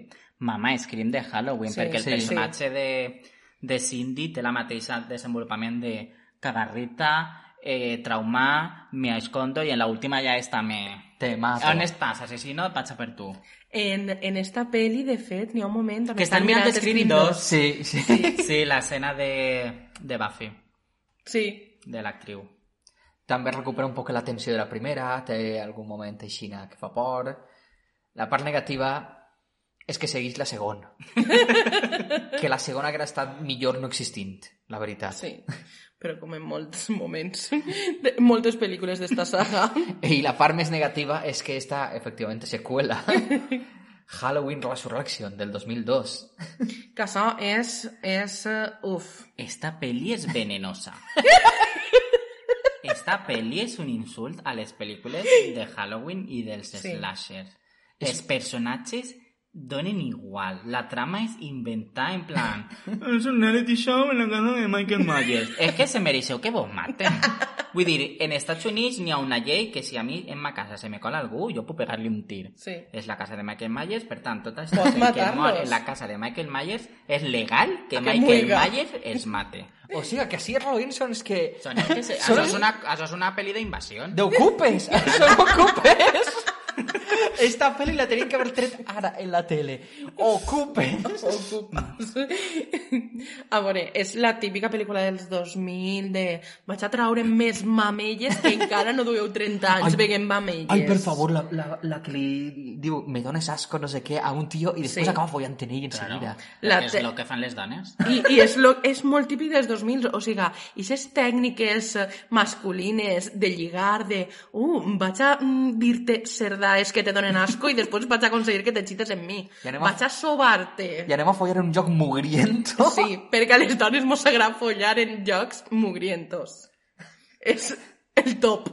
mama Scream de Halloween, Sí, perquè el sí. personatge de, de Cindy té la mateixa desenvolupament de cagarrita, eh, traumar, me escondo i en la última ja està me... Te mato. On estàs, assassino? Vaig a per tu. En, en esta pel·li, de fet, n'hi ha un moment... Que estan mirant Scream 2. Sí, sí. Sí, l'escena de, de Buffy, Sí, de l'actriu. També recupera un poc la tensió de la primera, té algun moment així que fa por. La part negativa és que segueix la segona. que la segona haguera estat millor no existint, la veritat. sí. Però com en molts moments, de moltes pel·lícules d'esta saga. I la part més negativa és que esta, efectivament, seqüela. Halloween Resurrection, del 2002. Que això és... és uh, uf. Esta peli és venenosa. Esta peli és un insult a les pel·lícules de Halloween i dels Sí. slashers. Els personatges donen igual. La trama és inventar en plan... Es un reality show en la casa de Michael Myers. És que se mereixeu que vos maten. Vull dir, en Estats Units n'hi ha una llei que si a mi en ma casa se me cola algú, jo puc pegar-li un tir. Sí. És la casa de Michael Myers, per tant, tota gent que mor en la casa de Michael Myers és legal que Que Michael muiga. Myers els mate. O sigui, que així Halloween són els que... Són els que se... Són això, els- és una, això és una pel·li d'invasió. D'ocupes! Ocupes! Esta pel·li la tenim que haver tret ara en la tele. Ocupes! Ocupes. A veure, és la típica pel·lícula dels 2000 de vaig a traure més mamelles que encara no dueu 30 anys Ai. veient mamelles. Ai, per favor, la, la, la que li diu me dones asco, no sé què, a un tio i després Sí. acaba follant en ell en Claro, seguida. La és te- el que fan les dones. I, i és, lo, és molt típic dels 2000, o sigui, aquestes tècniques masculines de lligar, de uh, vaig a mm, dir-te cerdaes que te donen asco i després vaig a aconseguir que te xites en. I anem a- sobar-te. I anem a follar en un joc mugriento. Sí, perquè a les dones mos agrada follar en jocs mugrientos. És el top.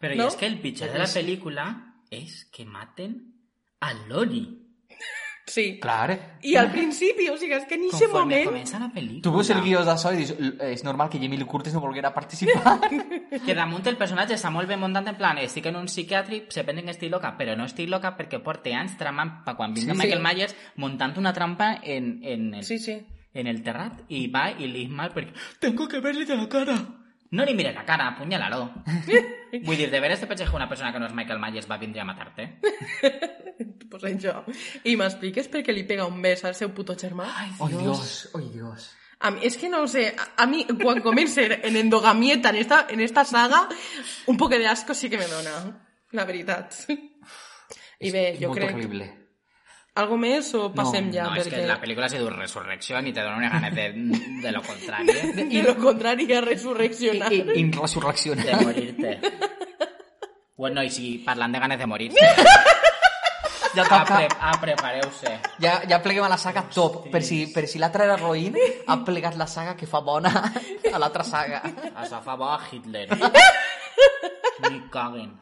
Però No? i és que el pitjor de la pel·lícula és que maten a Lori. Sí. Clar. I al principi, o sigui, és que en aquest Conforme moment... comença la pel·lícula. Tu veus el guió d'això i dius, "L- és normal que Jamie Lee Curtis no volguera participar. Que damunt el personatge està molt ben muntat en plan estic en un psiquiàtric, se pensen que estic loca, però no estic loca perquè porte anys tramant pa quan vinga Sí, Michael sí. Myers muntant una trampa en, en, el, Sí, sí. en el terrat i va i li és mal perquè Tengo que verle de la cara. No li mires la cara, apunyala-lo. Vull dir, de veres te penses que una persona que no és Michael Myers va vindre a matar-te? Pues això. I m'expliques per què li pega un bes al seu puto germà? Ai, Ai, Dios, ai, Dios. A mi, és que no sé, a, a mi quan comença en endogamieta en esta, en esta saga, un poc de asco sí que me dona, la veritat. I bé, És jo molt crec... Algo més o passem ja? no, és que perquè... la pel·lícula se diu Resurrecció i te dona una ganes de, de lo contrari, eh? I lo contrari a resurreccionar. I, i resurrecciona. de morir-te. Bueno, i si parlant de ganes de morir Ja toca. pre a prepareu-se. Ja, ja pleguem a la saga top. Per si, per si l'altra era roïn, ha plegat la saga que fa bona a l'altra saga. Això fa bo a Hitler. Ni caguen.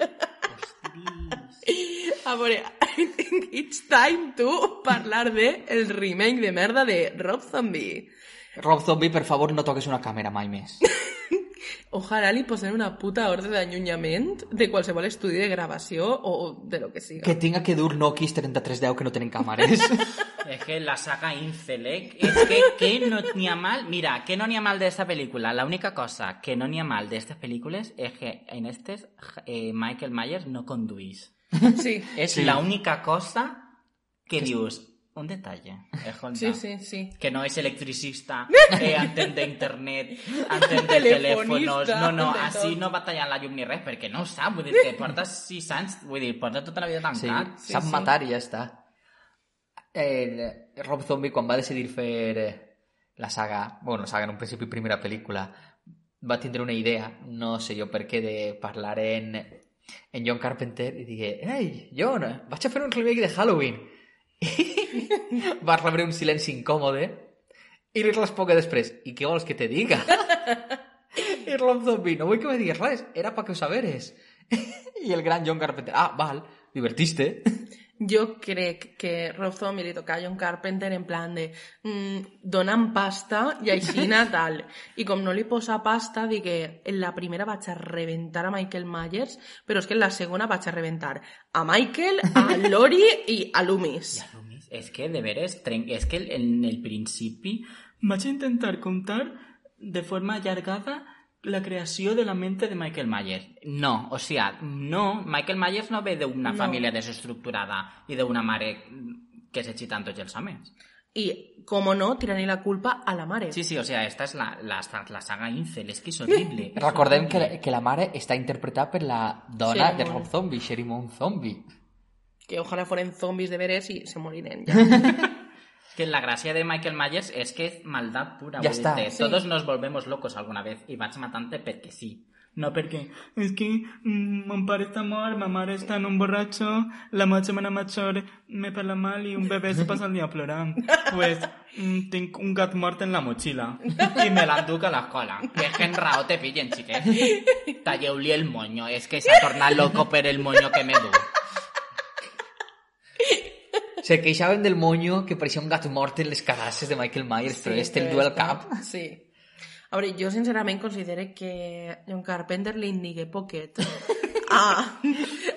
A veure, it's time to parlar de el remake de merda de Rob Zombie. Rob Zombie, per favor, no toques una càmera mai més. Ojalà li posem una puta ordre d'allunyament de qualsevol estudi de gravació o de lo que siga. Que tinga que dur Nokis 3310 que no tenen càmeres. Es que la saga Incelec, es que, que no n'hi ha mal... Mira, que no n'hi ha mal de esta película. La única cosa que no n'hi ha mal de estas películas es que en estes eh, Michael Myers no conduís. Sí, Es Sí. la única cosa que dius, un detalle. escolta. sí, sí, sí. que no és electricista, eh, entén d'internet, entén de telèfons, Telefonista, no, no, tot. no va tallant la llum ni res, perquè no ho sap, vull dir que porta 6 anys, vull dir, porta tota la vida Sí, tancat. Sí, sap sí. matar i ja està. El Rob Zombie, quan va decidir fer eh, la saga, bueno, la saga en un principi primera pel·lícula, va tindre una idea, no sé jo per què, de parlar en, en John Carpenter i digué, ei, John, vaig a fer un remake de Halloween. I va rebre un silenci incòmode I li responc després, i què vols que te diga? I Rob Zombie, no vull que me digues res, era pa que ho saberes. I el gran John Carpenter, ah, val, divertiste. Jo crec que Rob Zombie li toca a John Carpenter en plan de mm, dona'm pasta i així tal. I com no li posa pasta, dic que en la primera vaig a reventar a Michael Myers, però és que en la segona vaig a reventar a Michael, a Lori i a Loomis. Ja, Loomis, és que de veres, tren... és que en el principi Vaig a intentar contar de forma allargada la creació de la mente de Michael Myers. No, o sea, no, Michael Myers no ve d'una No. família desestructurada i d'una mare que s'excita tots els homes. I, com no, tirant la culpa a la mare. Sí, sí, o sea, esta és la, la, la saga Incel, és que és horrible. és Recordem que, horrible. que la mare està interpretada per la dona Sherry de. Rob Zombie, Sherry Moon Zombie. Que ojalà foren zombis de veres i se moriren ja. Que la gràcia de Michael Myers és que és maldat pura. Vull està. dir-te, Todos nos volvemos locos alguna vez i vaig matant-te perquè sí. No perquè... Es que mm, mon pare està mort, ma mare està en un borratxo, la meva germana major me parla mal i un bebè se passa el dia plorant. Pues mm, tinc un gat mort en la motxilla. I me l'enduc a l'escola. I és que en raó te pillen, xiquet. Talleu-li el moño. És que s'ha tornat loco per el moño que me du. Se queixaven del moño que pareixia un gat mort en les de Michael Myers, però este el però du al està- cap. Sí. A veure, jo sincerament considero que John Carpenter li indique poquet a,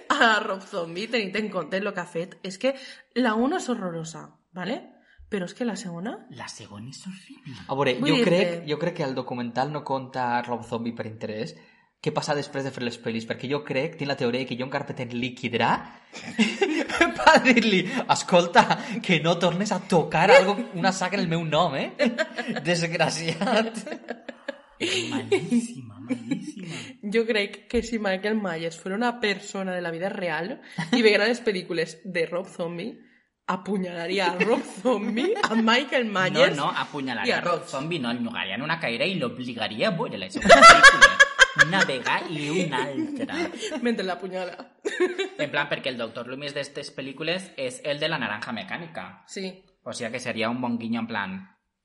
a Rob Zombie, tenint en compte el que ha fet. És que la una és horrorosa, ¿vale? Però és que la segona... La segona és horrible. A veure, Vull jo dir-te- crec, jo crec que el documental no conta Rob Zombie per interès. Què passa després de fer les pel·lis? Perquè jo crec, tinc la teoria que John Carpenter liquidarà per dir-li, escolta, que no tornes a tocar algo, una saga en el meu nom, eh? Desgraciat. Malíssima, malíssima. Jo crec que si Michael Myers fuera una persona de la vida real i veguera les pel·lícules de Rob Zombie, apunyalaria a Rob Zombie, a Michael No, Myers... no, i apunyalaria a a Rob. Zombie, no, el llogaria en una caire i l'obligaria a veure la seva pel·lícula. Una vegada i una altra. mentre l'apunyala. En plan, perquè el doctor Loomis d'estes pel·lícules és el de la naranja mecànica. Sí. O sigui que seria un bon guinyo en plan...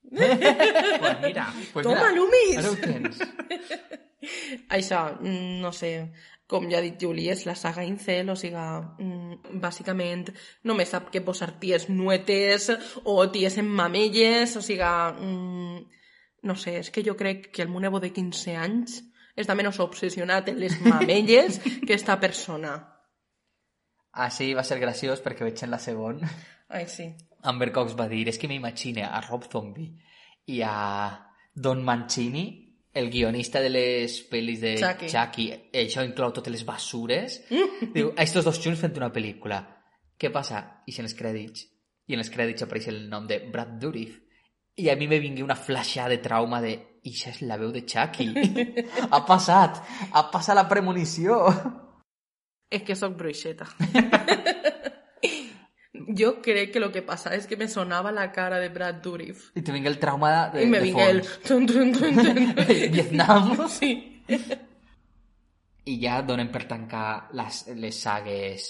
pues mira, Pues Toma, Loomis! Ara ho tens. Això, mm, no sé, com ja ha dit Juli, és la saga Incel, o sigui, mm, bàsicament només sap que posar ties nuetes o ties en mamelles, o sigui, mm, no sé, és que jo crec que el meu nebo de 15 anys està menys obsessionat en les mamelles que esta persona. Així va ser graciós perquè veig en la segona Ai, sí. Amber Cox va dir, és que m'imagine a Rob Zombie i a Don Mancini, el guionista de les pel·lis de Chucky. Chucky, això inclou totes les basures, diu, a estos dos junts fent una pel·lícula. Què passa? I en els crèdits. I en els crèdits apareix el nom de Brad Dourif. I a mi me vingui una flashada de trauma de i això és la veu de Chucky. ha passat, ha passat la premonició. És que sóc bruixeta. jo crec que lo que passa és que me sonava la cara de Brad Dourif. I te el trauma de, I me de vinga el... Vietnam. Sí. I ja donen per tancar les, les sagues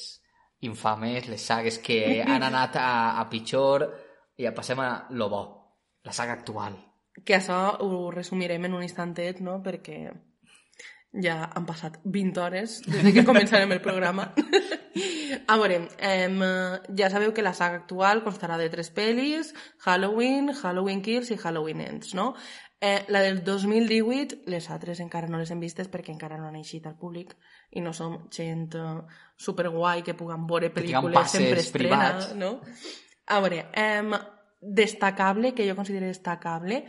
infames, les sagues que han anat a, a pitjor, i ja passem a lo bo, la saga actual. Que això ho resumirem en un instantet, no? Perquè ja han passat 20 hores des de que començarem el programa. a veure, em, ja sabeu que la saga actual constarà de tres pel·lis, Halloween, Halloween Kills i Halloween Ends, no? Eh, la del 2018, les altres encara no les hem vistes perquè encara no han eixit al públic i no som gent eh, superguai que puguem veure pel·lícules sempre estrena, privats. no? A veure, em, destacable, que jo considero destacable,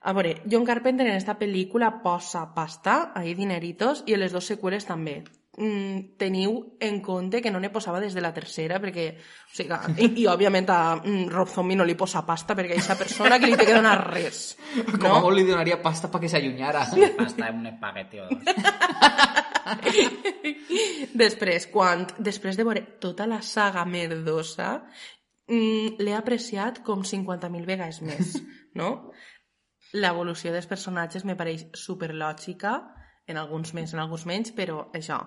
a veure, John Carpenter en esta pel·lícula posa pasta, ahí dineritos, i en les dues seqüeles també. Mm, teniu en compte que no ne posava des de la tercera, perquè, o sigui, i, i òbviament a mm, Rob Zombie no li posa pasta perquè aquesta persona que li té que donar res. Com a No? molt li donaria pasta perquè s'allunyara. Hasta un espagueti o dos. Després, quan, després de veure tota la saga merdosa, mm, l'he apreciat com 50.000 vegades més, no? L'evolució dels personatges me pareix superlògica, en alguns més, en alguns menys, però això,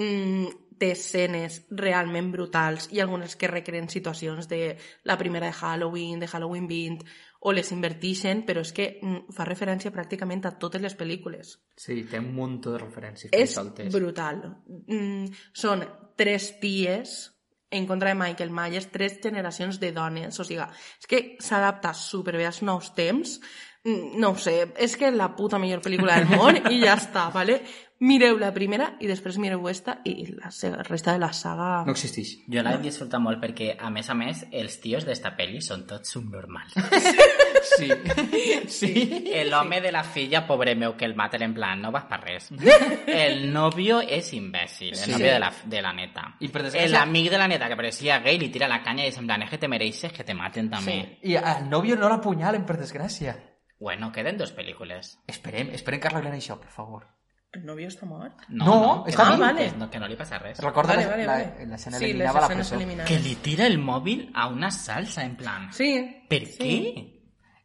mm, té escenes realment brutals i algunes que recreen situacions de la primera de Halloween, de Halloween 20, o les invertixen, però és que mm, fa referència pràcticament a totes les pel·lícules. Sí, té un munt de referències. És brutal. Mm, són tres ties en contra de Michael Myers, tres generacions de dones. O sigui, és que s'adapta superbé als nous temps. Mm, No ho sé, és que és la puta millor pel·lícula del món i ja està, ¿vale? Mireu la primera i després mireu esta i la resta de la saga... No existeix. Jo l'he disfrutat molt perquè, a més a més, els tios d'esta pel·li són tots subnormals. Sí. sí. L'home de la filla, pobre meu, que el maten en plan, no vas per res. El novio és imbècil, el Sí. novio de la, de la neta. I per desgràcia- L'amic de la neta, que parecia gay, li tira la canya i és en plan, és que te mereixes que te maten també. I al nòvio no l'apunyalen, per desgràcia. Bueno, queden dos pel·lícules. Esperem, esperem que arreglen això, per favor. El novio està mort? No, que està no, viu. que, no, que no li passa res. Recorda Vale, la- vale, la- vale. l'escena Sí, les eliminava la presó. eliminades. Que li tira el mòbil a una salsa, en plan. Sí. Per sí. què?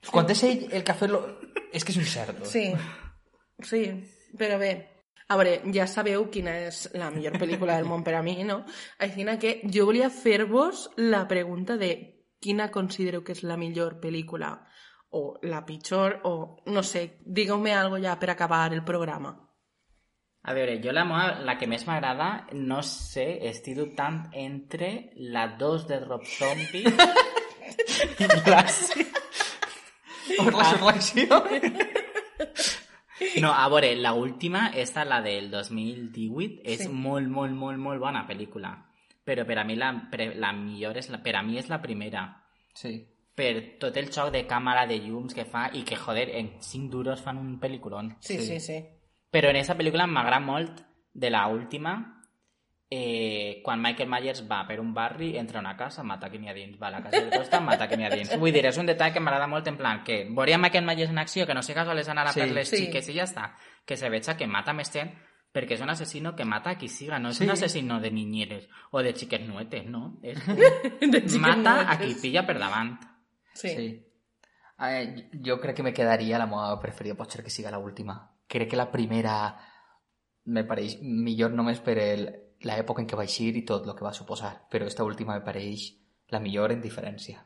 Quan és ell el fet lo... És que és un cerdo. Sí, sí, però bé, a veure, ja sabeu quina és la millor pel·lícula del món per a mi, no? Així que jo volia fer-vos la pregunta de quina considereu que és la millor pel·lícula o la pitjor, o no sé, digueu-me algo ja per acabar el programa. A veure, jo la, meva, la que més m'agrada, no sé, estic dubtant entre la 2 de Rob Zombie i la... Per la selecció. No, a veure, la última, esta, la del 2018, és Sí. molt, molt, molt, molt bona pel·lícula. Però per a mi la, per, la millor és la, per a mi és la primera. Sí. Per tot el xoc de càmera, de llums que fa i que, joder, en 5 duros fan un pel·lículon. Sí, sí, sí. sí. Però en aquesta pel·lícula m'agrada molt de la última eh, quan Michael Myers va per un barri, entra a una casa, mata qui n'hi ha dins, va a la casa de costa, mata qui n'hi ha dins. Vull dir, és un detall que m'agrada molt en plan que veuria Michael Myers en acció, que no sé casual és anar a Sí. per les Sí. xiques i ja està. Que se veja que mata més gent perquè és un assassino que mata a qui siga, no és Sí. un assassino de niñeres o de xiques nuetes, no? És, De xiques mata a nuetes. qui pilla per davant. Sí. sí. Eh, jo crec que me quedaria la meva preferida, pot ser que siga l'última. Crec que la primera me pareix millor només per el, l'època en què va eixir i tot el que va suposar, però esta última me pareix la millor en diferència.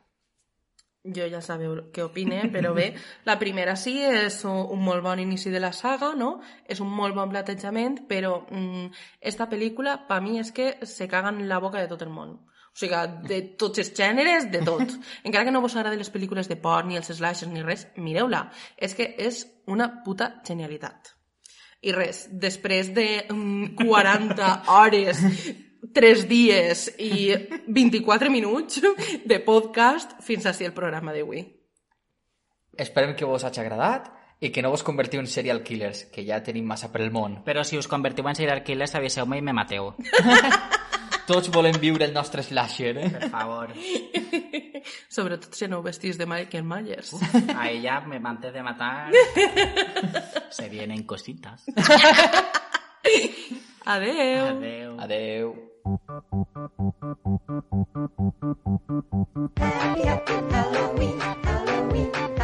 Jo ja sabeu què opine, però bé, la primera sí és un, molt bon inici de la saga, no? És un molt bon platejament, però mm, esta pel·lícula, per mi, és que se caga en la boca de tot el món. O sigui, de tots els gèneres, de tot. Encara que no vos agraden les pel·lícules de por, ni els slashers, ni res, mireu-la. És que és una puta genialitat. I res, després de mm, 40 hores 3 dies i 24 minuts de podcast fins així el programa d'avui. Esperem que vos hagi agradat i que no vos convertiu en serial killers, que ja tenim massa per el món. Però si us convertiu en serial killers, aviseu-me i me mateu. Tots volem viure el nostre slasher, eh? Per favor. Sobretot si no ho vestís de Michael Myers. Uf, a ella me manté de matar se vienen cositas. Adeu. Adeu. Adeu. Happy, happy Halloween, Halloween, Halloween.